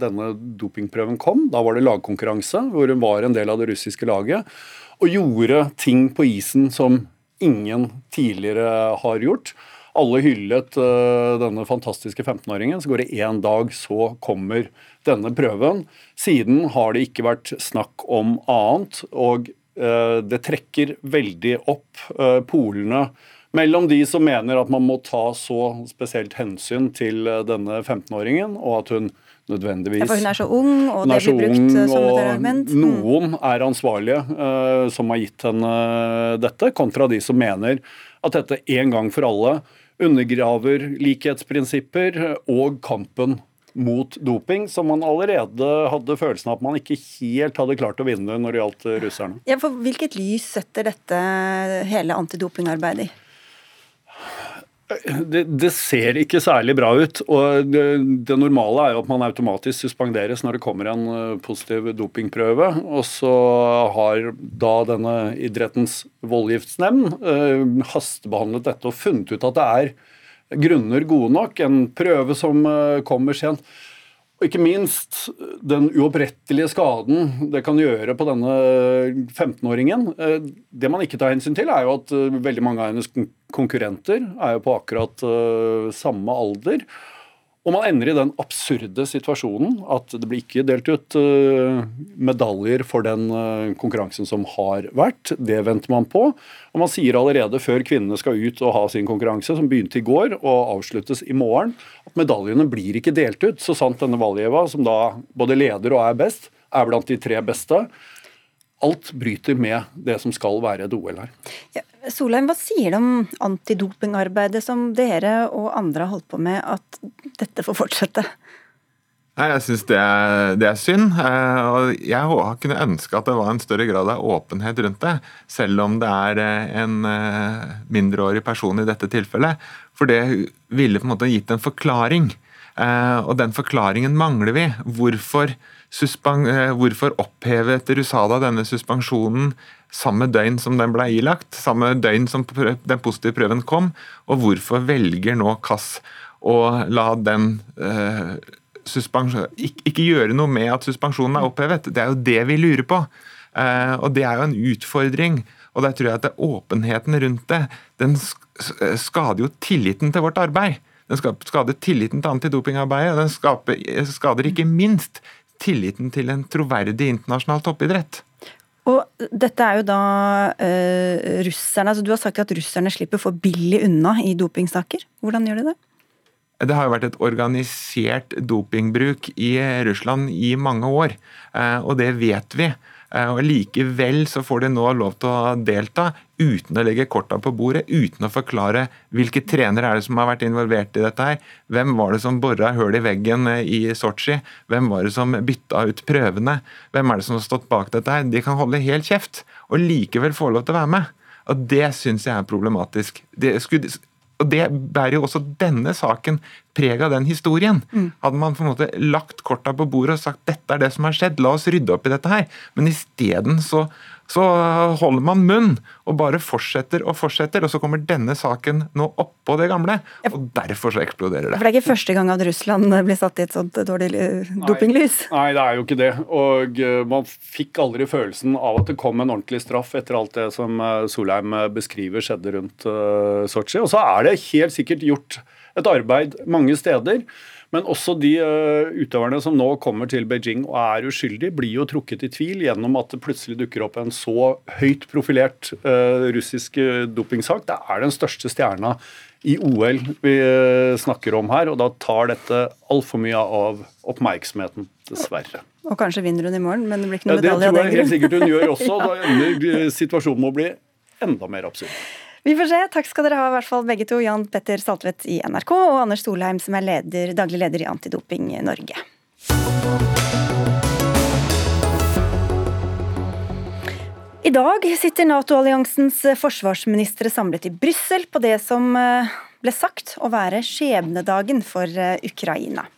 denne dopingprøven kom. Da var det lagkonkurranse, hvor hun var en del av det russiske laget, og gjorde ting på isen som ingen tidligere har gjort. Alle hyllet eh, denne fantastiske 15-åringen. Så går det én dag, så kommer denne prøven. Siden har det ikke vært snakk om annet, og eh, det trekker veldig opp eh, polene mellom de som mener at man må ta så spesielt hensyn til denne 15-åringen, og at hun nødvendigvis Ja, for hun er så ung, og det blir brukt ung, som et argument. Mm. Noen er ansvarlige uh, som har gitt henne dette, kontra de som mener at dette en gang for alle undergraver likhetsprinsipper og kampen mot doping, som man allerede hadde følelsen av at man ikke helt hadde klart å vinne når det gjaldt russerne. Ja, for Hvilket lys setter dette hele antidopingarbeidet i? Det, det ser ikke særlig bra ut. og det, det normale er jo at man automatisk suspenderes når det kommer en eh, positiv dopingprøve. Og så har da denne idrettens voldgiftsnemnd eh, hastebehandlet dette og funnet ut at det er grunner gode nok. En prøve som eh, kommer sent. Og ikke minst den uopprettelige skaden det kan gjøre på denne 15-åringen. Eh, Det man ikke tar hensyn til, er jo at eh, veldig mange av hennes konkurrenter er jo på akkurat eh, samme alder. Og man ender i den absurde situasjonen at det blir ikke delt ut eh, medaljer for den eh, konkurransen som har vært. Det venter man på. Og man sier allerede før kvinnene skal ut og ha sin konkurranse, som begynte i går og avsluttes i morgen, at medaljene blir ikke delt ut. Så sant denne Valjeva, som da både leder og er best, er blant de tre beste. Alt bryter med det som skal være et OL her. Ja, Solheim, hva sier det om antidopingarbeidet som dere og andre har holdt på med, at dette får fortsette? Nei, Jeg syns det, det er synd. eh, og Jeg kunne ønske at det var en større grad av åpenhet rundt det. Selv om det er eh, en eh, mindreårig person i dette tilfellet. For det ville på en måte gitt en forklaring. Og den forklaringen mangler vi. Hvorfor, hvorfor opphevet Rusada denne suspensjonen samme døgn som den ble ilagt? Samme døgn som den positive prøven kom? Og hvorfor velger nå Kass å la den eh, ikke, ikke, gjøre noe med at suspensjonen er opphevet. Det er jo det vi lurer på. Eh, og det er jo en utfordring. Og der tror jeg at det, åpenheten rundt det, den skader jo tilliten til vårt arbeid. Den skader tilliten til antidopingarbeidet. Den skaper, skader ikke minst tilliten til en troverdig internasjonal toppidrett. Og dette er jo da uh, russerne, altså Du har sagt at russerne slipper for billig unna i dopingsaker. Hvordan gjør de det? Det har jo vært et organisert dopingbruk i Russland i mange år, uh, og det vet vi. Eh, og Likevel så får de nå lov til å delta uten å legge korta på bordet, uten å forklare hvilke trenere er det som har vært involvert i dette. her, Hvem var det som bora hull i veggen eh, i Sotsji? Hvem var det som bytta ut prøvene? Hvem er det som har stått bak dette? her? De kan holde helt kjeft, og likevel få lov til å være med. Og Det syns jeg er problematisk. Det skulle, og Det bærer jo også denne saken preg av den historien. Mm. Hadde man på en måte lagt korta på bordet og sagt dette er det som har skjedd, la oss rydde opp i dette her. Men isteden så så holder man munn og bare fortsetter og fortsetter, og så kommer denne saken nå oppå det gamle. Og derfor så eksploderer det. For det er ikke første gang at Russland blir satt i et sånt dårlig dopinglys? Nei, nei, det er jo ikke det. Og eh, man fikk aldri følelsen av at det kom en ordentlig straff etter alt det som eh, Solheim eh, beskriver skjedde rundt Sotsji. Og så er det helt sikkert gjort et arbeid mange steder. Men også de uh, utøverne som nå kommer til Beijing og er uskyldige, blir jo trukket i tvil gjennom at det plutselig dukker opp en så høyt profilert uh, russisk eh, dopingsak. Det er den største stjerna i OL vi snakker om her, og da tar dette altfor mye av oppmerksomheten, dessverre. Og kanskje vinner hun i morgen, men det blir ikke noe medalje av den grunn. Det tror jeg helt sikkert hun gjør også. Da ender situasjonen med å bli enda mer absurd. Vi får se. Takk skal dere ha, i hvert fall begge to. Jan Petter Saltvedt i NRK og Anders Solheim, som er leder, daglig leder i Antidoping Norge. I dag sitter Nato-alliansens forsvarsministre samlet i Brussel på det som eh, ble sagt å være skjebnedagen for eh, Ukraina.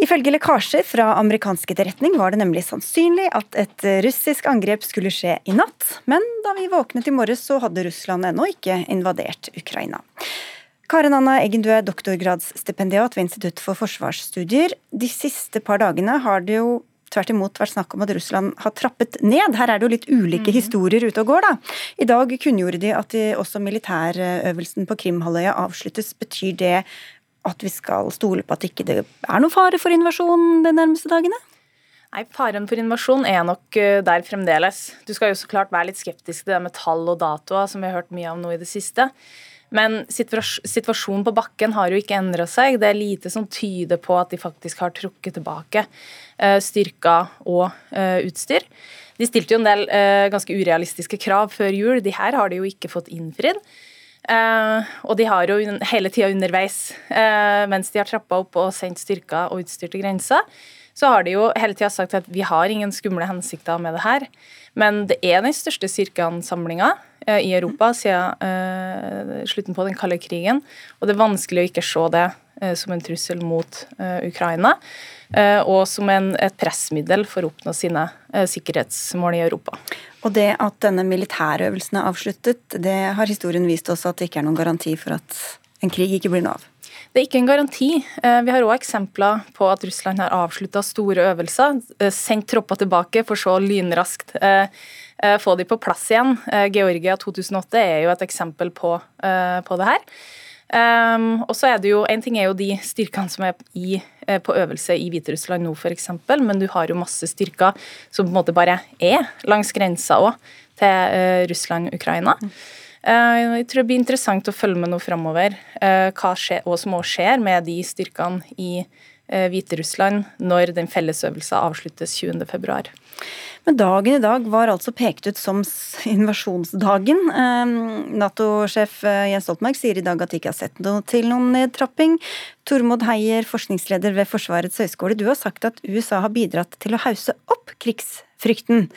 Ifølge lekkasjer fra amerikansk etterretning var det nemlig sannsynlig at et russisk angrep skulle skje i natt, men da vi våknet i morges så hadde Russland ennå ikke invadert Ukraina. Karen Anna Eggen, du er doktorgradsstipendiat ved Institutt for forsvarsstudier. De siste par dagene har det jo tvert imot vært snakk om at Russland har trappet ned. Her er det jo litt ulike mm. historier ute og går, da. I dag kunngjorde de at de også militærøvelsen på Krimhalvøya avsluttes. Betyr det at vi skal stole på at ikke det ikke er noen fare for invasjon de nærmeste dagene? Nei, Faren for invasjon er nok eh, der fremdeles. Du skal jo så klart være litt skeptisk til det med tall og datoer, som vi har hørt mye om nå i det siste. Men situasjonen på bakken har jo ikke endra seg. Det er lite som tyder på at de faktisk har trukket tilbake eh, styrker og eh, utstyr. De stilte jo en del ganske urealistiske krav før jul. De her har de jo ikke fått innfridd. Uh, og de har jo hele tida underveis, uh, mens de har trappa opp og sendt styrker og utstyr til grensa, så har de jo hele tida sagt at vi har ingen skumle hensikter med det her. Men det er den største styrkeansamlinga uh, i Europa siden slutten på den kalde krigen. Og det er vanskelig å ikke se det som en trussel mot Ukraina. Og som en, et pressmiddel for å oppnå sine sikkerhetsmål i Europa. Og det at denne militærøvelsen er avsluttet, det har historien vist oss at det ikke er noen garanti for at en krig ikke blir noe av. Det er ikke en garanti. Eh, vi har òg eksempler på at Russland har avslutta store øvelser, eh, sendt tropper tilbake for så lynraskt eh, få de på plass igjen. Georgia 2008 er jo et eksempel på, på det her. Um, og så er det jo, En ting er jo de styrkene som er i, eh, på øvelse i Hviterussland nå, f.eks., men du har jo masse styrker som på en måte bare er langs grensa òg, til uh, Russland-Ukraina. Uh, jeg tror det blir interessant å følge med nå framover uh, hva, skjer, og som også skjer med de styrkene i Hviterussland når den fellesøvelsen avsluttes 20.2. Men dagen i dag var altså pekt ut som invasjonsdagen. Ehm, Nato-sjef eh, Jens Stoltenberg sier i dag at de ikke har sett noe til noen nedtrapping. Tormod Heier, forskningsleder ved Forsvarets høgskole, du har sagt at USA har bidratt til å hause opp krigsfrykten.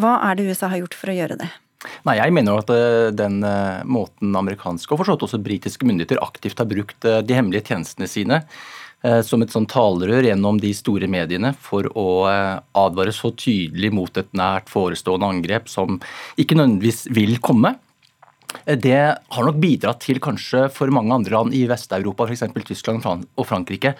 Hva er det USA har gjort for å gjøre det? Nei, Jeg mener jo at eh, den eh, måten amerikanske og forstått også britiske myndigheter aktivt har brukt de hemmelige tjenestene sine Eh, som et sånn talerør gjennom de store mediene for å eh, advare så tydelig mot et nært forestående angrep som ikke nødvendigvis vil komme. Det har nok bidratt til kanskje for mange andre land i Vest-Europa, f.eks. Tyskland og Frankrike,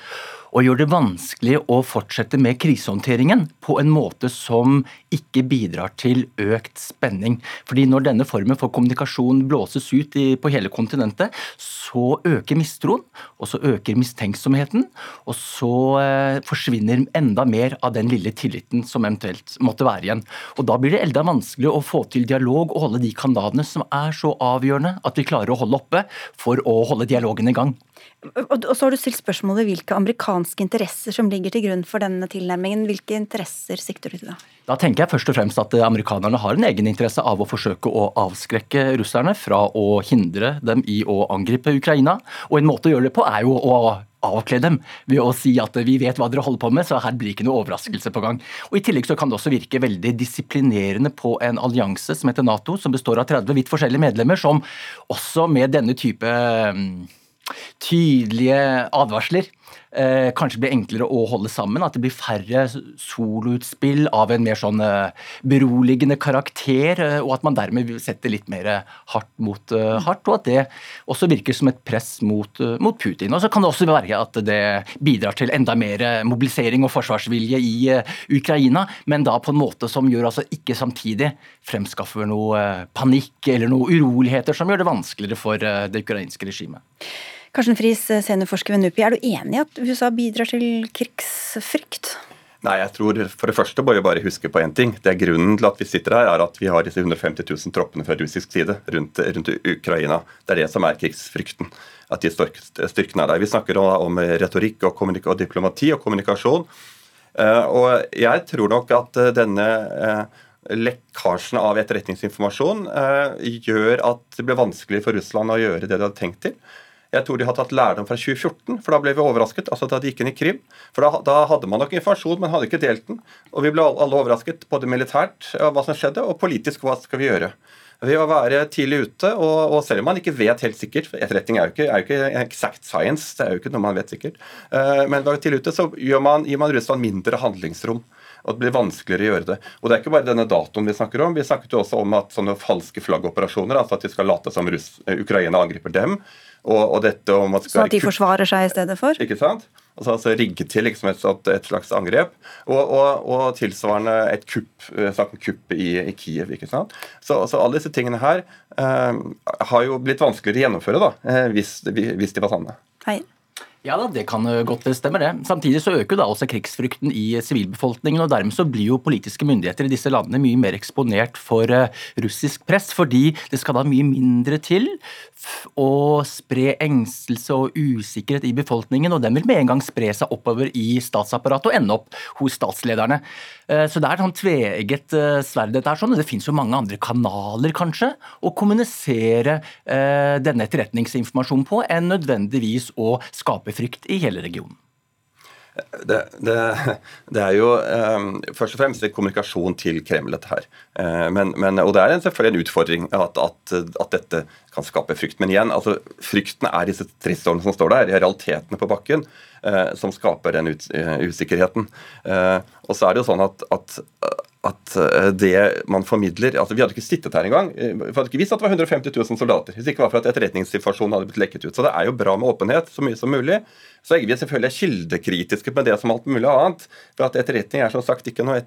og gjør det vanskelig å fortsette med krisehåndteringen på en måte som ikke bidrar til økt spenning. Fordi når denne formen for kommunikasjon blåses ut i, på hele kontinentet, så øker mistroen, og så øker mistenksomheten, og så eh, forsvinner enda mer av den lille tilliten som eventuelt måtte være igjen. Og Da blir det enda vanskelig å få til dialog og holde de kanalene som er så avgjørende at vi klarer å holde oppe for å holde dialogen i gang. Og så har du stilt spørsmålet hvilke amerikanske interesser som ligger til grunn for denne tilnærmingen. Hvilke interesser sikter du til da? Da tenker jeg først og fremst at amerikanerne har en egeninteresse av å forsøke å avskrekke russerne fra å hindre dem i å angripe Ukraina. Og en måte å gjøre det på er jo å avkle dem ved å si at vi vet hva dere holder på med, så her blir ikke noe overraskelse på gang. Og I tillegg så kan det også virke veldig disiplinerende på en allianse som heter Nato, som består av 30 vidt forskjellige medlemmer, som også med denne type tydelige advarsler eh, kanskje blir enklere å holde sammen. At det blir færre soloutspill av en mer sånn eh, beroligende karakter, eh, og at man dermed setter litt mer hardt mot eh, hardt. Og at det også virker som et press mot, eh, mot, Putin. Og så kan det også være at det bidrar til enda mer mobilisering og forsvarsvilje i Ukraina, men da på en måte som gjør altså ikke samtidig fremskaffer noe panikk eller noe uroligheter som gjør det vanskeligere for det ukrainske regimet. Karsten Friis, seniorforsker ved NUPI. Er du enig i at USA bidrar til krigsfrykt? Nei, jeg tror for det første må vi bare huske på én ting. Det er Grunnen til at vi sitter her, er at vi har disse 150 000 troppene fra russisk side rundt, rundt Ukraina. Det er det som er krigsfrykten. At de styrkene er der. Vi snakker om retorikk og, og diplomati og kommunikasjon. Eh, og jeg tror nok at eh, denne eh, lekkasjen av etterretningsinformasjon gjør at det blir vanskelig for Russland å gjøre det de hadde tenkt til. Jeg tror de har tatt lærdom fra 2014, for da ble vi overrasket. altså Da de gikk inn i Krim. For da, da hadde man nok informasjon, men hadde ikke delt den. Og vi ble alle overrasket, både militært hva som skjedde, og politisk hva skal vi gjøre. Ved å være tidlig ute, og, og selv om man ikke vet helt sikkert for Etterretning er jo ikke, er jo ikke exact science, det er jo ikke noe man vet sikkert. Uh, men ved å tidlig ute så man, gir man Russland mindre handlingsrom og det blir vanskeligere å gjøre det. Og Det er ikke bare denne datoen vi snakker om. Vi snakket jo også om at sånne falske flaggoperasjoner, altså at de skal late som Russ, Ukraina angriper dem, og, og dette om at Så at de forsvarer seg i stedet for? Ikke sant? Altså, altså rigge til liksom et, et, slags angrep. Og, og, og, tilsvarende et kupp, eh, snakk om kupp i, i, Kiev. ikke sant? Så, så alle disse tingene her eh, har jo blitt vanskeligere å gjennomføre da, eh, hvis, hvis de var sanne. Hei. Ja da, det kan godt stemme det. Samtidig så øker da også krigsfrykten i sivilbefolkningen, og dermed så blir jo politiske myndigheter i disse landene mye mer eksponert for russisk press, fordi det skal da mye mindre til å spre engstelse og usikkerhet i befolkningen, og den vil med en gang spre seg oppover i statsapparatet og ende opp hos statslederne. Eh, så det er sånn tveegget eh, sverd. dette er sånn, Det finnes jo mange andre kanaler kanskje å kommunisere eh, denne etterretningsinformasjonen på enn nødvendigvis å skape frykt i hele regionen. Det, det, det, er jo um, først og fremst en kommunikasjon til Kreml, dette her. Uh, men, men, og det er selvfølgelig en utfordring at, at, at, dette kan skape frykt. Men igjen, altså, frykten er disse stridsårene som står der, realitetene på bakken, uh, som skaper den ut, uh, usikkerheten. Og så er det jo sånn at, at at eh, det man formidler altså Vi hadde ikke sittet her engang. Eh, vi hadde ikke visst at det var 150 000 soldater. Hvis det ikke var for at etterretningsinformasjonen hadde blitt lekket ut. Så det er jo bra med åpenhet så mye som mulig. Så er vi selvfølgelig kildekritiske med det som alt mulig annet. For at etterretning er som sagt ikke noe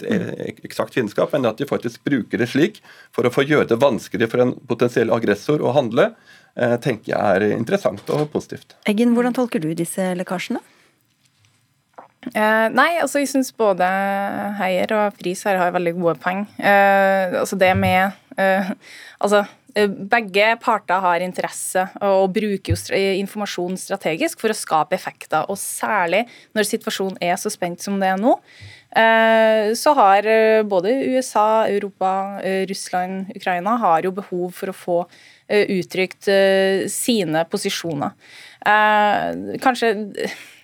eksakt vitenskap, men at de faktisk bruker det slik for å få gjøre det vanskeligere for en potensiell aggressor å handle, eh, tenker jeg er interessant og positivt. Eggen, hvordan tolker du disse lekkasjene? Eh, nei, altså jeg syns både Heier og Friis her har veldig gode poeng. Eh, altså det med eh, Altså eh, begge parter har interesse og bruker jo informasjon strategisk for å skape effekter. Og særlig når situasjonen er så spent som det er nå, eh, så har eh, både USA, Europa, Russland, Ukraina har jo behov for å få uttrykt sine posisjoner. Kanskje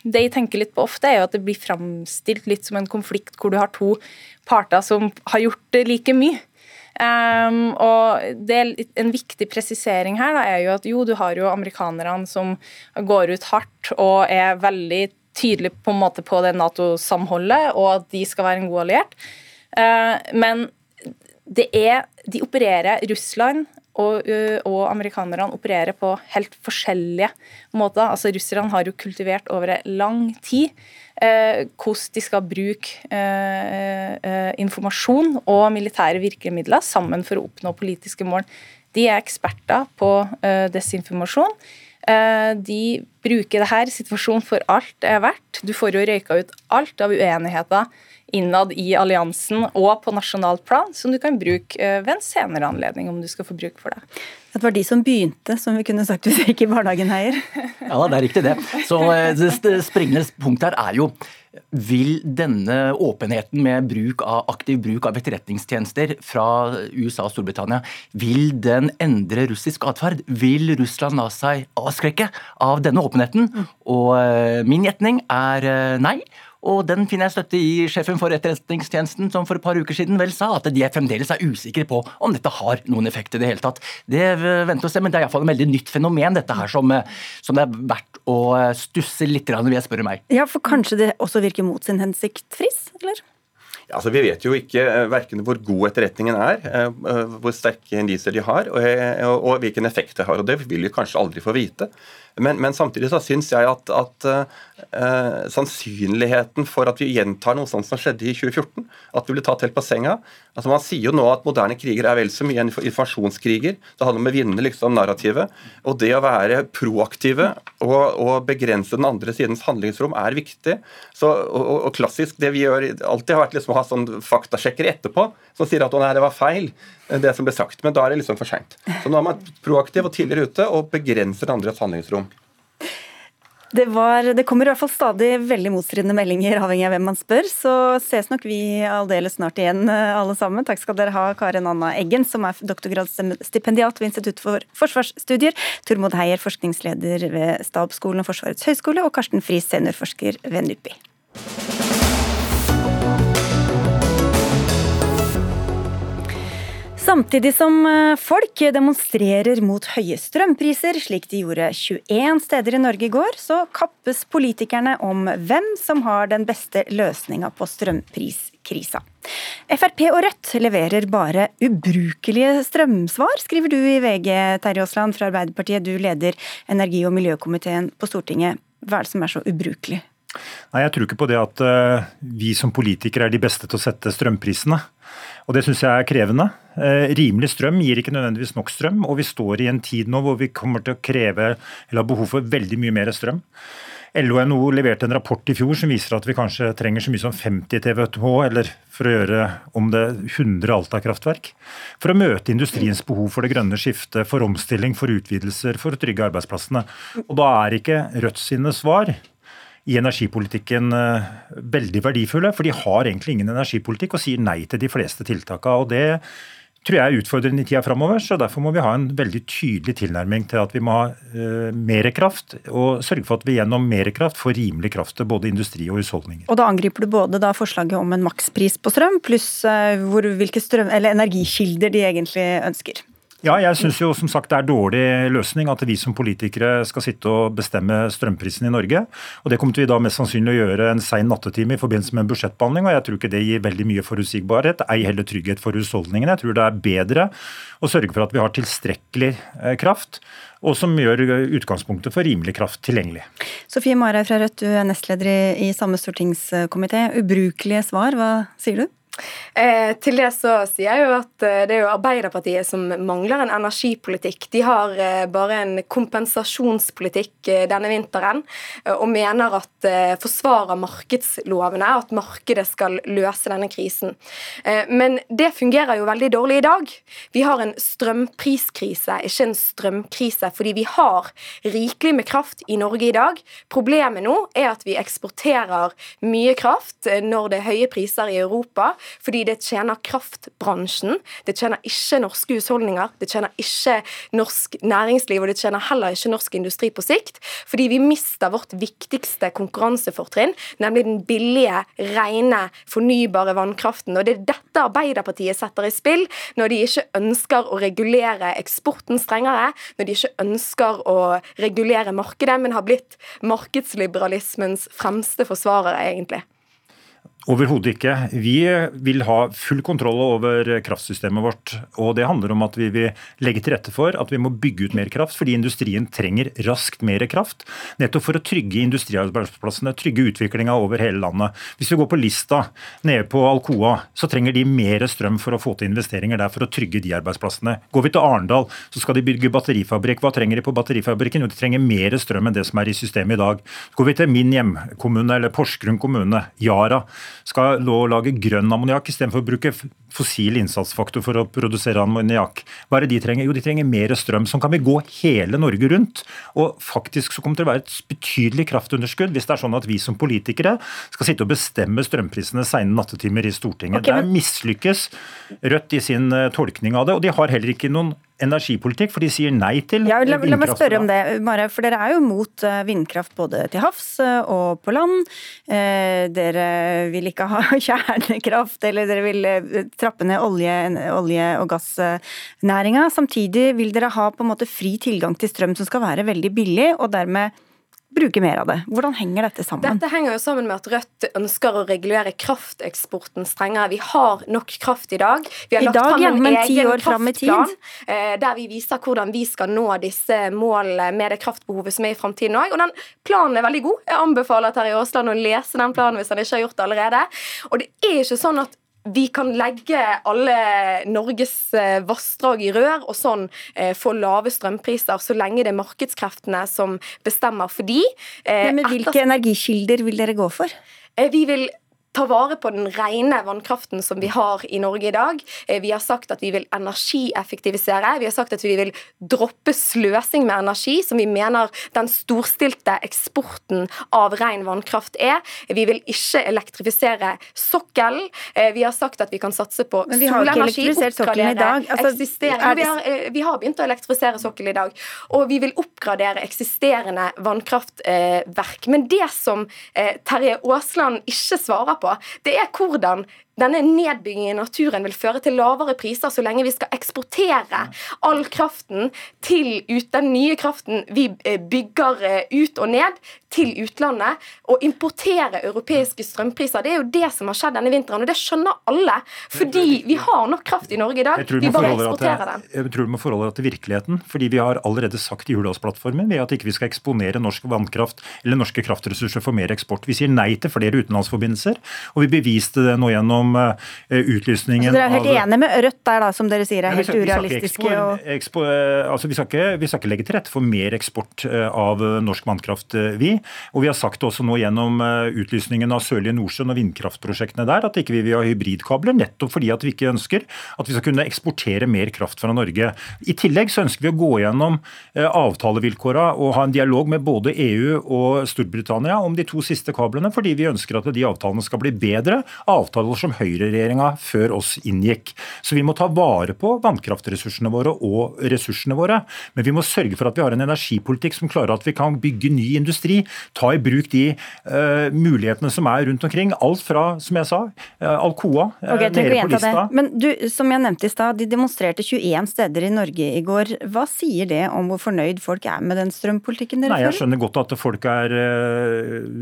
det jeg tenker litt på ofte, er jo at det blir framstilt litt som en konflikt hvor du har to parter som har gjort like mye. Um, og det En viktig presisering her da, er jo at jo, du har jo amerikanerne som går ut hardt og er veldig tydelige på en måte på det Nato-samholdet, og at de skal være en god alliert. Uh, men det er De opererer Russland og, og amerikanerne opererer på helt forskjellige måter. Altså Russerne har jo kultivert over lang tid eh, hvordan de skal bruke eh, informasjon og militære virkemidler sammen for å oppnå politiske mål. De er eksperter på eh, desinformasjon. De bruker det her situasjonen for alt det er verdt. Du får jo røyka ut alt av uenigheter innad i alliansen og på nasjonalt plan, som du kan bruke eh, ved en senere anledning om du skal få bruk for det. Det var de som begynte, som vi kunne sagt hvis vi gikk i barnehagen, Ja, det er riktig det. Så eh, det springende punkt her er jo vil denne åpenheten med bruk av, aktiv bruk av etterretningstjenester fra USA og Storbritannia, vil den endre russisk atferd? Vil Russland la seg avskrekke av denne åpenheten? Og eh, min gjetning er nei. Og den finner jeg støtte i sjefen for Etterretningstjenesten, som for et par uker siden vel sa at de fremdeles er usikre på om dette har noen effekt i det hele tatt. Det venter å se, men det er iallfall et veldig nytt fenomen, dette her, som, som, det er verdt å stusse litt ved, spør meg. Ja, for kanskje det også virker mot sin hensikt, Friis, eller? Altså, Vi vet jo ikke uh, verken hvor god etterretningen er, hvor sterke indiser de har, og, og, og, hvilken effekt det har. og Det vil vi kanskje aldri få vite. Men, men samtidig så syns jeg at, at uh, sannsynligheten for at vi gjentar noe sånt som skjedde i 2014, at vi ble tatt helt på senga altså Man sier jo nå at moderne kriger er vel så mye informasjonskriger. Det handler om å vinne liksom narrativet. Og det å være proaktive og, og begrense den andre sidens handlingsrom er viktig. Så, og, og, klassisk, Det vi gjør alltid har vært liksom å ha sånn faktasjekkere etterpå som sier at å nei, det var feil, det som ble sagt. Men da er det liksom for seint. Så nå er man proaktiv og tidligere ute og begrenser andres handlingsrom. Det, var, det, kommer i hvert fall stadig veldig motstridende meldinger, avhengig av hvem man spør. Så ses nok vi aldeles snart igjen, eh, alle sammen. Takk skal dere ha, Karen Anna Eggen, som er doktorgradsstipendiat ved Institutt for forsvarsstudier, Tormod Heier, forskningsleder ved Stabsskolen og Forsvarets høgskole, og Karsten Friis, seniorforsker ved NUPI. Samtidig som eh, folk demonstrerer mot høye strømpriser, slik de gjorde 21 steder i Norge i går, så kappes politikerne om hvem som har den beste løsninga på strømpriskrisa. Frp og Rødt leverer bare ubrukelige strømsvar, skriver du i VG, Terje Aasland fra Arbeiderpartiet. Du leder energi- og miljøkomiteen på Stortinget. Hva er det som er så ubrukelig? Nei, Jeg tror ikke på det at uh, vi som politikere er de beste til å sette strømprisene. Og Det syns jeg er krevende. Uh, rimelig strøm gir ikke nødvendigvis nok strøm, og vi står i en tid nå hvor vi kommer til å kreve, eller har behov for veldig mye mer strøm. LO NHO leverte en rapport i fjor som viser at vi kanskje trenger så mye som 50 TWh, eller for å gjøre om det 100 Alta-kraftverk, for å møte industriens behov for det grønne skiftet, for omstilling, for utvidelser, for å trygge arbeidsplassene. Og Da er ikke Rødt sine svar i energipolitikken eh, veldig verdifulle. For de har egentlig ingen energipolitikk og sier nei til de fleste tiltakene. Og det tror jeg er utfordrende i tida framover. Så derfor må vi ha en veldig tydelig tilnærming til at vi må ha uh, mer kraft, og sørge for at vi gjennom mer kraft får rimelig kraft til både industri og husholdninger. Og da angriper du både da forslaget om en makspris på strøm, pluss uh, hvor, hvilke strøm, energikilder de egentlig ønsker. Ja, jeg syns jo som sagt det er dårlig løsning at vi som politikere skal sitte og bestemme strømprisen i Norge. Og Det kommer vi da mest sannsynlig å gjøre en sein nattetime i forbindelse med en budsjettbehandling. og Jeg tror ikke det gir veldig mye forutsigbarhet, ei heller trygghet for husholdningene. Jeg tror det er bedre å sørge for at vi har tilstrekkelig eh, kraft og som gjør utgangspunktet for rimelig kraft tilgjengelig. Sofie Marhaug fra Rødt, du er nestleder i samme stortingskomité. Ubrukelige svar, hva sier du? Eh, til det så sier jeg jo at eh, det er jo Arbeiderpartiet som mangler en energipolitikk. De har eh, bare en kompensasjonspolitikk denne vinteren og mener at forsvarer markedslovene, at markedet skal løse denne krisen. men det fungerer jo veldig dårlig i dag. Vi har en strømpriskrise, ikke en strømkrise, fordi vi har rikelig med kraft i Norge i dag. Problemet nå er at vi eksporterer mye kraft når det er høye priser i Europa fordi det tjener kraftbransjen. Det tjener ikke norske husholdninger, det tjener ikke norsk næringsliv, og det tjener heller ikke norsk industri på sikt. Fordi vi mister vårt viktigste konkurransefortrinn, nemlig den billige, rene, fornybare vannkraften. Og det er dette Arbeiderpartiet setter i spill når de ikke ønsker å regulere eksporten strengere, når de ikke ønsker å regulere markedet, men har blitt markedsliberalismens fremste forsvarere, egentlig. Overhodet ikke. Vi vil ha full kontroll over kraftsystemet vårt. og Det handler om at vi vil legge til rette for at vi må bygge ut mer kraft, fordi industrien trenger raskt mer kraft. Nettopp for å trygge industriarbeidsplassene, trygge utviklinga over hele landet. Hvis vi går på Lista, nede på Alcoa, så trenger de mer strøm for å få til investeringer der for å trygge de arbeidsplassene. Går vi til Arendal, så skal de bygge batterifabrikk. Hva trenger de på batterifabrikken? Jo, de trenger mer strøm enn det som er i systemet i dag. Går vi til min hjemkommune, eller Porsgrunn kommune, Yara skal nå lage grønn ammoniakk istedenfor å bruke fossil innsatsfaktor for å produsere ammoniakk. Hva er det de trenger? Jo, de trenger mer strøm. Sånn kan vi gå hele Norge rundt. Og faktisk så kommer det til å være et betydelig kraftunderskudd hvis det er sånn at vi som politikere skal sitte og bestemme strømprisene sene nattetimer i Stortinget. Okay, men... Det er mislykkes Rødt i sin eh, tolkning av det, og de har heller ikke noen energipolitikk, for de sier nei til ja, la, la meg spørre om det, Mare, for Dere er jo mot eh, vindkraft både til havs eh, og på land. Eh, dere vil ikke ha kjernekraft, eller dere vil trappe ned olje, olje og gassnæringa. Samtidig vil dere ha på en måte fri tilgang til strøm som skal være veldig billig, og dermed bruke mer av det. Hvordan henger dette sammen? Dette henger jo sammen med at Rødt ønsker å regulere krafteksporten strengere. Vi har nok kraft i dag. Vi har I lagt dag, fram en egen kraftplan eh, der vi viser hvordan vi skal nå disse målene med det kraftbehovet som er i framtiden òg. Og den planen er veldig god. Jeg anbefaler Terje Aasland å lese den planen hvis han ikke har gjort det allerede. Og det er ikke sånn at vi kan legge alle Norges eh, vassdrag i rør og sånn eh, få lave strømpriser, så lenge det er markedskreftene som bestemmer. Fordi eh, Men Hvilke energikilder vil dere gå for? Vi vil ta vare på den rene vannkraften som vi har i Norge i dag. Eh, vi har sagt at vi vil energieffektivisere. Vi har sagt at vi vil droppe sløsing med energi, som vi mener den storstilte eksporten av ren vannkraft er. Vi vil ikke elektrifisere sokkelen. Eh, vi har sagt at vi kan satse på solenergi. Men vi har ikke elektrifisert sokkelen i dag. Altså, det... vi, har, eh, vi, har, begynt å elektrifisere sokkelen i dag. Og vi vil oppgradere eksisterende vannkraftverk. Men det som Terje Aasland ikke svarer på, på, det er hvordan denne nedbyggingen i naturen vil føre til lavere priser så lenge vi skal eksportere all kraften til ut, den nye kraften vi eh, bygger eh, ut og ned, til utlandet. Og importere europeiske strømpriser. Det er jo det som har skjedd denne vinteren, og det skjønner alle. Fordi vi har nok kraft i Norge i dag. Vi bare eksporterer den. Jeg tror du må forholde deg til virkeligheten. fordi vi har allerede sagt i Hurdalsplattformen at ikke vi skal eksponere norsk vannkraft eller norske kraftressurser for mer eksport. Vi sier nei til flere utenlandsforbindelser, og vi beviste det nå gjennom gjennom eh, utlysningen Så Dere er helt enige med Rødt der, da, som dere sier er helt urealistiske? Og... Eh, altså, vi, skal ikke, vi skal ikke legge til rette for mer eksport eh, av norsk vannkraft, vi. Og vi har sagt også nå gjennom utlysningen av Sørlige Nordsjøen og vindkraftprosjektene der at ikke vi vil ha hybridkabler, nettopp fordi at vi ikke ønsker at vi skal kunne eksportere mer kraft fra Norge. I tillegg så ønsker vi å gå gjennom avtalevilkåra og ha en dialog med både EU og Storbritannia om de to siste kablene, fordi vi ønsker at de avtalene skal bli bedre. Avtaler som høyreregjeringa før oss inngikk. Så vi må ta vare på vannkraftressursene våre og ressursene våre. Men vi må sørge for at vi har en energipolitikk som klarer at vi kan bygge ny industri. Ta i bruk de uh, mulighetene som er rundt omkring. Alt fra, som jeg sa, uh, Alcoa uh, okay, nede på lista. Men du, som jeg nevnte i stad, de demonstrerte 21 steder i Norge i går. Hva sier det om hvor fornøyd folk er med den strømpolitikken dere fører? Nei, Jeg skjønner godt at folk er,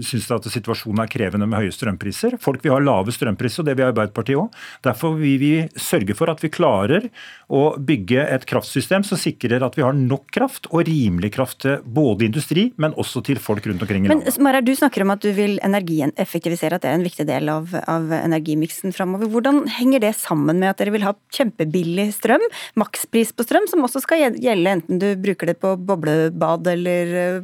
syns at situasjonen er krevende med høye strømpriser. Folk vil ha lave strømpriser, og det vil Arbeiderpartiet òg. Derfor vil vi sørge for at vi klarer å bygge et kraftsystem som sikrer at vi har nok kraft og rimelig kraft til både industri, men også til folk rundt omkring i landet. Men Marar, du snakker om at du vil energieffektivisere, at det er en viktig del av, av energimiksen framover. Hvordan henger det sammen med at dere vil ha kjempebillig strøm, makspris på strøm, som også skal gjelde enten du bruker det på boblebad eller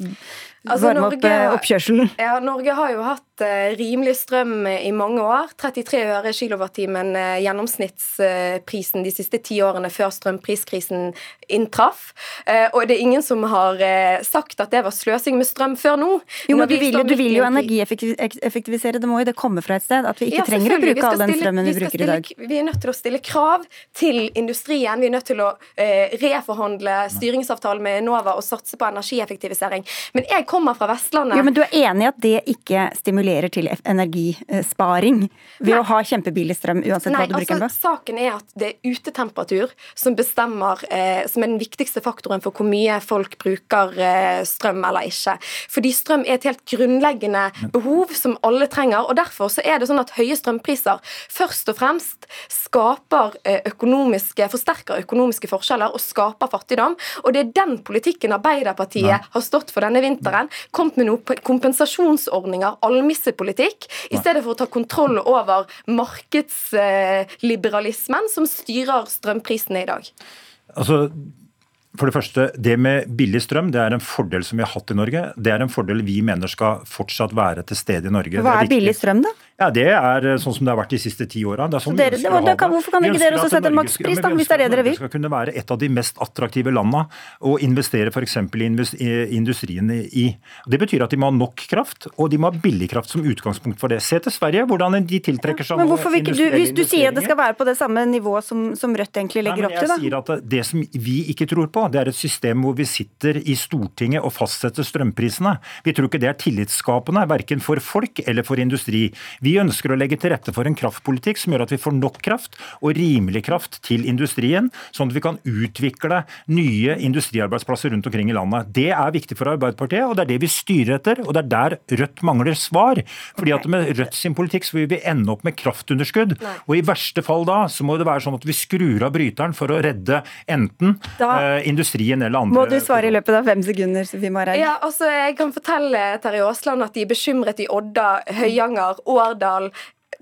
Altså, Varme opp eh, oppkjørselen. Ja, Norge har jo hatt uh, rimelig strøm i mange år. 33 øre kilowattimen uh, gjennomsnittsprisen de siste ti årene før strømpriskrisen inntraff. Uh, og det er ingen som har sagt at det var sløsing med strøm før nå. Jo, men du vil, du vil, jo energieffektivisere, det må jo det komme fra et sted? At vi ikke ja, trenger å bruke all den strømmen vi, vi bruker stille, i dag? Vi er nødt til å stille krav til industrien. Vi er nødt til å reforhandle styringsavtalen med Enova og satse på energieffektivisering. Men jeg kom kommer fra Vestlandet Jo, Men du er enig i at det ikke stimulerer til energisparing ved Nei. å ha kjempebillig strøm uansett Nei, hva du bruker den på? altså, saken er at det er utetemperatur som bestemmer, eh, som er den viktigste faktoren for hvor mye folk bruker eh, strøm eller ikke. Fordi strøm er et helt grunnleggende behov som alle trenger. og Derfor så er det sånn at høye strømpriser først og fremst skaper eh, økonomiske, forsterker økonomiske forskjeller og skaper fattigdom. Og det er den politikken Arbeiderpartiet Nei. har stått for denne vinteren. Kommet med noen kompensasjonsordninger, almissepolitikk, i stedet for å ta kontroll over markedsliberalismen som styrer strømprisene i dag. Altså, for det første, Det med billig strøm det er en fordel som vi har hatt i Norge. Det er en fordel vi mener skal fortsatt være til stede i Norge. Hva Det er billig strøm, da? Ja, Det er eh, sånn som det har vært de siste ti åra. Sånn dere- det var- kan- hvorfor kan ikke dere også sette en makspris, da, hvis det er det dere vil? Vi skal kunne være et av de mest attraktive landa å investere f.eks. i i industrien i. Det betyr at de må ha nok kraft, og de må ha billig kraft som utgangspunkt for det. Se til Sverige, hvordan de tiltrekker seg Men hvorfor ikke du, Hvis du sier at det skal være på det samme nivået som, som Rødt egentlig Nei, legger men opp til, da? jeg sier at Det som vi ikke tror på, det er et system hvor vi sitter i Stortinget og fastsetter strømprisene. Vi tror ikke det er tillitsskapende, verken for folk eller for industri. Vi ønsker å legge til rette for en kraftpolitikk som gjør at vi får nok kraft og rimelig kraft til industrien, sånn at vi kan utvikle nye industriarbeidsplasser rundt omkring i landet. Det er viktig for Arbeiderpartiet, og det er det vi styrer etter. Og det er der Rødt mangler svar. Fordi at med Rødt sin politikk så vil vi ende opp med kraftunderskudd. Og i verste fall da så må det være sånn at vi skrur av bryteren for å redde enten Da eh, industrien eller andre. Må du svare i løpet av fem sekunder, Sofie Marhaug? Ja, altså Jeg kan fortelle Terje Aasland at de er bekymret i Odda, Høyanger, Årdal.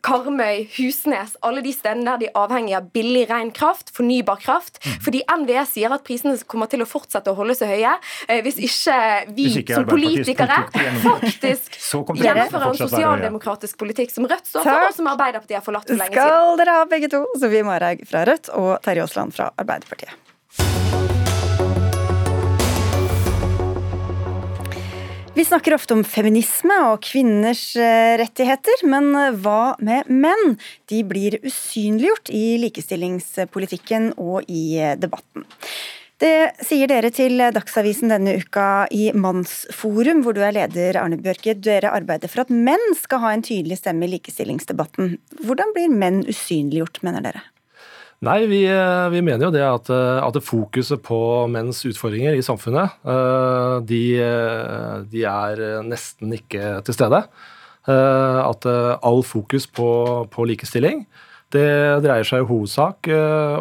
Karmøy, Husnes, alle de stedene der de er avhengig av billig, ren kraft, fornybar kraft. Mhm. Fordi NVE sier at prisene kommer til å fortsette å holde seg høye eh, hvis ikke vi Hvis ikke som politikere faktisk gjennomfører en sosialdemokratisk politikk som Rødt står for, og som Arbeiderpartiet har forlatt for lenge siden. Skal dere ha begge to, Sofie Marhaug fra Rødt og Terje Aasland fra Arbeiderpartiet. Vi snakker ofte om feminisme og kvinners eh, rettigheter, men eh, hva med menn? De blir usynliggjort i likestillingspolitikken og i eh, debatten. Det sier dere til Dagsavisen denne uka i Mannsforum, hvor du er leder, Arne Bjørke. Dere arbeider for at menn skal ha en tydelig stemme i likestillingsdebatten. Hvordan blir menn usynliggjort, mener dere? Nei, vi, eh, vi mener jo det at, eh, at fokuset på menns utfordringer i samfunnet, eh, de, de er nesten ikke til stede. At all fokus på, på likestilling, det dreier seg i hovedsak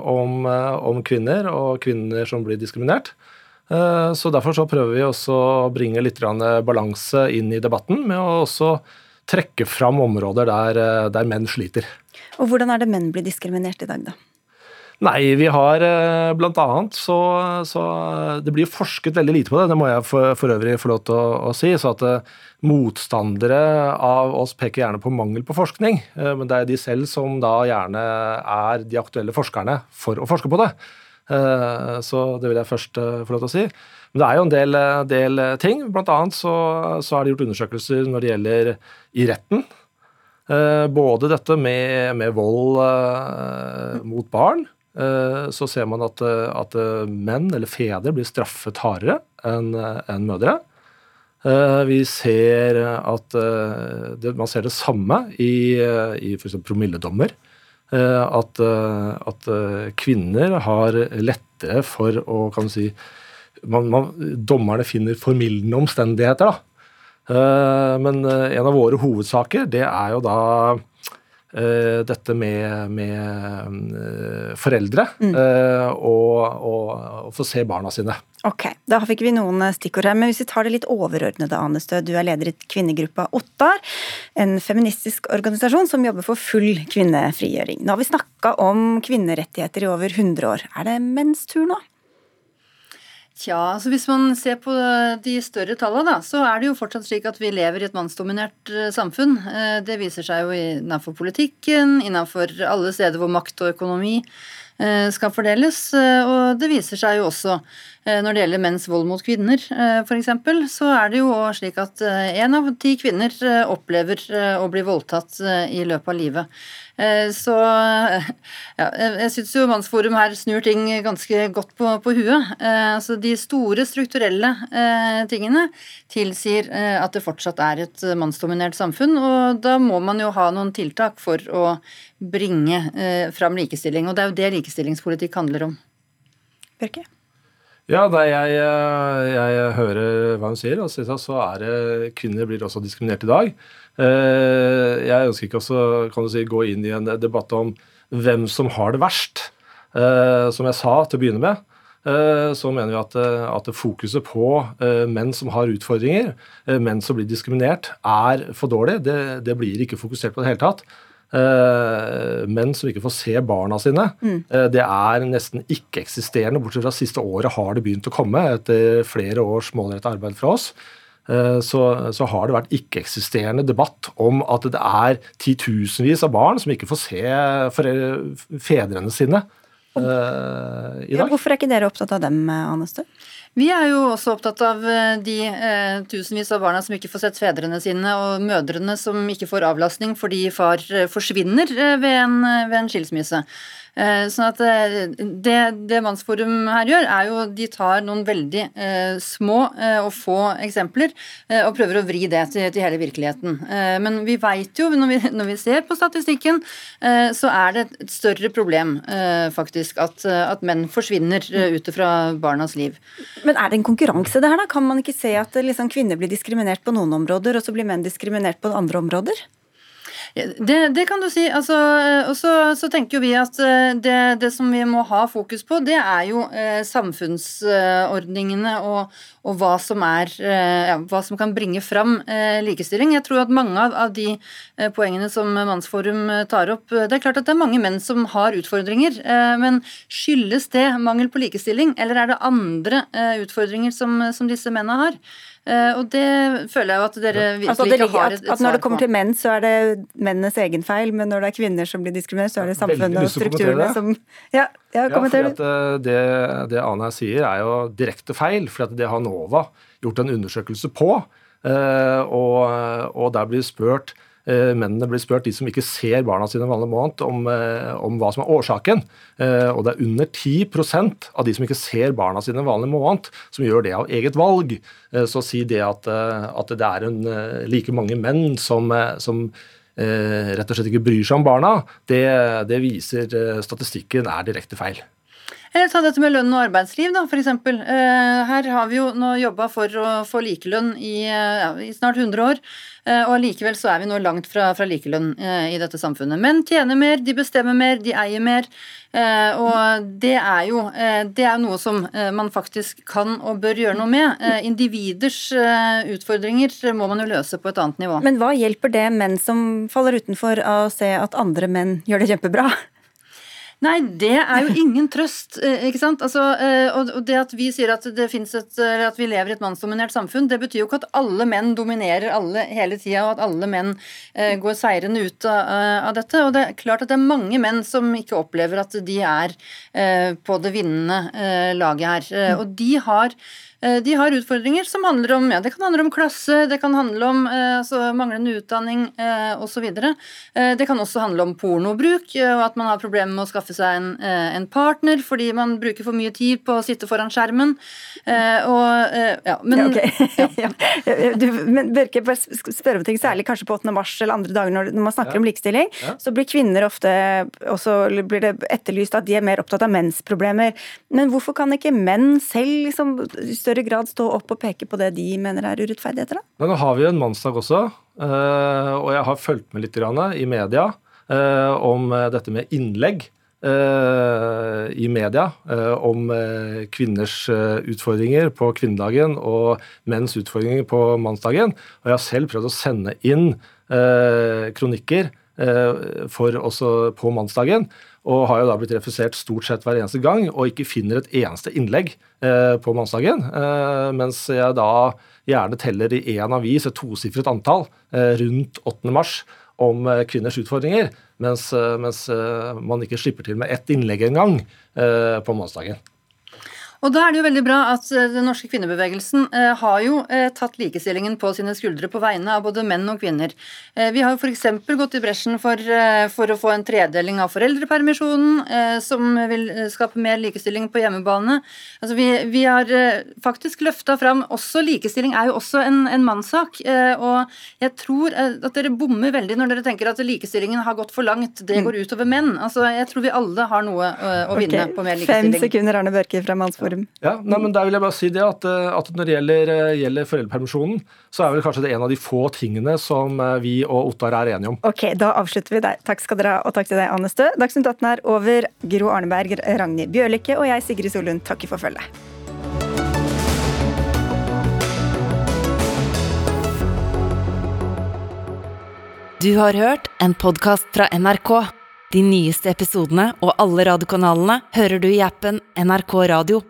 om, om kvinner og kvinner som blir diskriminert. Så derfor så prøver vi også å bringe litt balanse inn i debatten med å også trekke fram områder der, der menn sliter. Og hvordan er det menn blir diskriminert i dag, da? Nei, vi har eh, blant annet så, så Det blir forsket veldig lite på det, det må jeg for, for øvrig få lov til å, å si. Så at eh, motstandere av oss peker gjerne på mangel på forskning. eh, Men det er de selv som da gjerne er de aktuelle forskerne for å forske på det. Så det vil jeg først få lov til å si. Men det er jo en del, del ting. Blant annet så, så er det gjort undersøkelser når det gjelder i retten. Både dette med, med vold mot barn. Eh, Så ser man at, eh, at eh, menn, eller fedre, blir straffet hardere enn en mødre. Vi ser at det, Man ser det samme i, i f.eks. promilledommer. At, at kvinner har lettere for å kan du si, man, man, Dommerne finner formildende omstendigheter. da. Men en av våre hovedsaker, det er jo da dette med, med eh, foreldre eh, og, og, og få se barna sine. Ok, Da fikk vi noen stikkord her, men hvis vi tar det litt overordnede, Anestø. Du er leder i kvinnegruppa Ottar, en feministisk organisasjon som jobber for full kvinnefrigjøring. Nå har vi snakka om kvinnerettigheter i over 100 år. Er det menns tur nå? Tja, altså hvis man ser på de større tallene, da, så er det jo fortsatt slik at vi lever i et mannsdominert eh, samfunn. Eh, Det viser seg jo innenfor politikken, innenfor alle steder hvor makt og økonomi eh, skal fordeles. Eh, og det viser seg jo også eh, når det gjelder menns vold mot kvinner f.eks., så er det jo slik at én av ti kvinner opplever å bli voldtatt i løpet av livet. Så ja, jeg syns jo Mannsforum her snur ting ganske godt på, på huet. Altså de store strukturelle tingene tilsier at det fortsatt er et mannsdominert samfunn, og da må man jo ha noen tiltak for å bringe eh, fram likestilling. Og det er jo det likestillingspolitikk handler om. Bjørke? Ja, nei, jeg, eh, jeg, hører hva hun sier, og så er det kvinner blir også diskriminert i dag. Eh, jeg ønsker ikke også kan du si, gå inn i en debatt om hvem som har det verst. Eh, som jeg sa til å begynne med, så mener vi at, at fokuset på menn som har utfordringer, menn som blir diskriminert, er for dårlig. Det, det blir ikke fokusert på det hele tatt. Eh, menn som ikke får se barna sine. Mm. Eh, det er nesten ikke-eksisterende. Bortsett fra siste året har det begynt å komme, etter flere års målrettet arbeid fra oss. Eh, så, så, har det vært ikke-eksisterende debatt om at det er titusenvis av barn som ikke får se fedrene sine uh, i dag. Ja, hvorfor er ikke dere opptatt av dem, Anne Stø? Vi er jo også opptatt av eh, de eh, tusenvis av barna som ikke får sett fedrene sine, og mødrene som ikke får avlastning fordi far eh, forsvinner eh, ved en, ved en skilsmisse. Eh, sånn at eh, det, det Mannsforum her gjør, er jo de tar noen veldig eh, små og få eksempler og prøver å vri det til, til hele virkeligheten. Men vi veit jo, når vi, når vi, ser på statistikken, så er det et større problem faktisk at, at menn forsvinner ut fra barnas liv. Men er det en konkurranse det her, da? Kan man ikke se at liksom, kvinner blir diskriminert på noen områder, og så blir menn diskriminert på andre områder? Det, det, kan du si. Altså, og så, så, tenker vi at eh, det, det, som vi må ha fokus på, det er jo eh, samfunnsordningene og, og hva, som er, eh, hva som kan bringe fram eh, likestilling. Jeg tror at mange av, av de eh, poengene som Mannsforum eh, tar opp Det er klart at det er mange menn som har utfordringer, men skyldes det mangel på likestilling, eller er det andre utfordringer som, som disse mennene har? Uh, og det føler jeg jo at dere virkelig altså, ikke har et, et at, at Når det kommer til menn, så er det mennenes egen feil, men når det er kvinner som blir diskriminert, så er det samfunnet og strukturene som Ja, ja kommenter ja, eh, det. Det Ane sier er jo direkte feil, for det har NOVA gjort en undersøkelse på. Uh, og, og der blir spurt Eh, mennene blir spurt, de som ikke ser barna sine vanlig måned, om, eh, om, hva som er årsaken. Eh, og det er under 10% av de som ikke ser barna sine vanlig måned, som gjør det av eget valg. Så å si det at, at det er en, like mange menn som, som rett og slett ikke bryr seg om barna, det, det viser statistikken er direkte feil. Eller ta dette med lønn og arbeidsliv, da, f.eks. Eh, her har vi jo nå jobba for å få likelønn i, eh, ja, i, snart 100 år. Eh, og likevel så er vi nå langt fra, fra likelønn i dette samfunnet. Menn tjener mer, de bestemmer mer, de eier mer. Og det er jo det er noe som man faktisk kan og bør gjøre noe med. Individers utfordringer må man jo løse på et annet nivå. Men hva hjelper det menn som faller utenfor av å se at andre menn gjør det kjempebra? Nei, det er jo ingen trøst, eh, ikke sant. Altså, eh, og det at vi sier at, det et, at vi lever i et mannsdominert samfunn, det betyr jo ikke at alle menn dominerer alle hele tida, og at alle menn eh, går seirende ut av, av, dette. Og det er klart at det er mange menn som ikke opplever at de er på det vinnende laget her. Og de har Eh, de har utfordringer som handler om ja, det kan handle om klasse, det kan handle om eh, altså, manglende utdanning eh, osv. Eh, det kan også handle om pornobruk, og at man har problemer med å skaffe seg en, en, partner fordi man bruker for mye tid på å sitte foran skjermen. Og, ja, men, ja, okay. ja. du, men Børke, spørre om ting, særlig kanskje på 8. mars eller andre dager når, man snakker om likestilling, så blir kvinner ofte også blir det etterlyst at de er mer opptatt av menns problemer. Men hvorfor kan ikke menn selv liksom, større større grad stå opp og peke på det de mener er urettferdigheter? da? Nå har vi jo en mannsdag også, eh, og jeg har fulgt med litt i media eh, om eh, dette med innlegg i media om kvinners utfordringer på kvinnedagen og menns utfordringer på mannsdagen. Og jeg har selv prøvd å sende inn kronikker for også på mannsdagen og har jo da blitt refusert stort sett hver eneste gang, og ikke finner et eneste innlegg eh, på mannsdagen. Eh, mens jeg da gjerne teller i én avis et tosifret antall eh, rundt 8. mars. om kvinners utfordringer, mens, mens man ikke slipper til med ett innlegg engang på mannsdagen. Og da er det jo veldig bra at eh, den norske kvinnebevegelsen eh, har jo eh, tatt likestillingen på sine skuldre på vegne av både menn og kvinner. Vi har jo f.eks. gått i bresjen for, for, å få en tredeling av foreldrepermisjonen, som vil skape mer likestilling på hjemmebane. Altså vi, vi har faktisk løfta fram også likestilling er jo også en, en mannssak. og jeg tror at dere bommer veldig når dere tenker at likestillingen har gått for langt. Det mm. går utover menn. Altså jeg tror vi alle har noe å vinne okay. på mer likestilling. Fem sekunder, Arne Børke fra Mannsforum form. Ja, nei, men der vil jeg bare si det at, eh, at Når det gjelder, eh, gjelder foreldrepermisjonen, så er vel kanskje det en av de få tingene som eh, vi og Ottar er enige om. Ok, Da avslutter vi der. Takk skal dere ha, og takk til deg, Anne Stø. Dagsnytt 18 er over. Gro Arneberg, Ragnhild Bjørlikke og jeg, Sigrid Solund, takker for følget. Du har hørt en podkast fra NRK. De nyeste episodene og alle radiokanalene hører du i appen NRK Radio.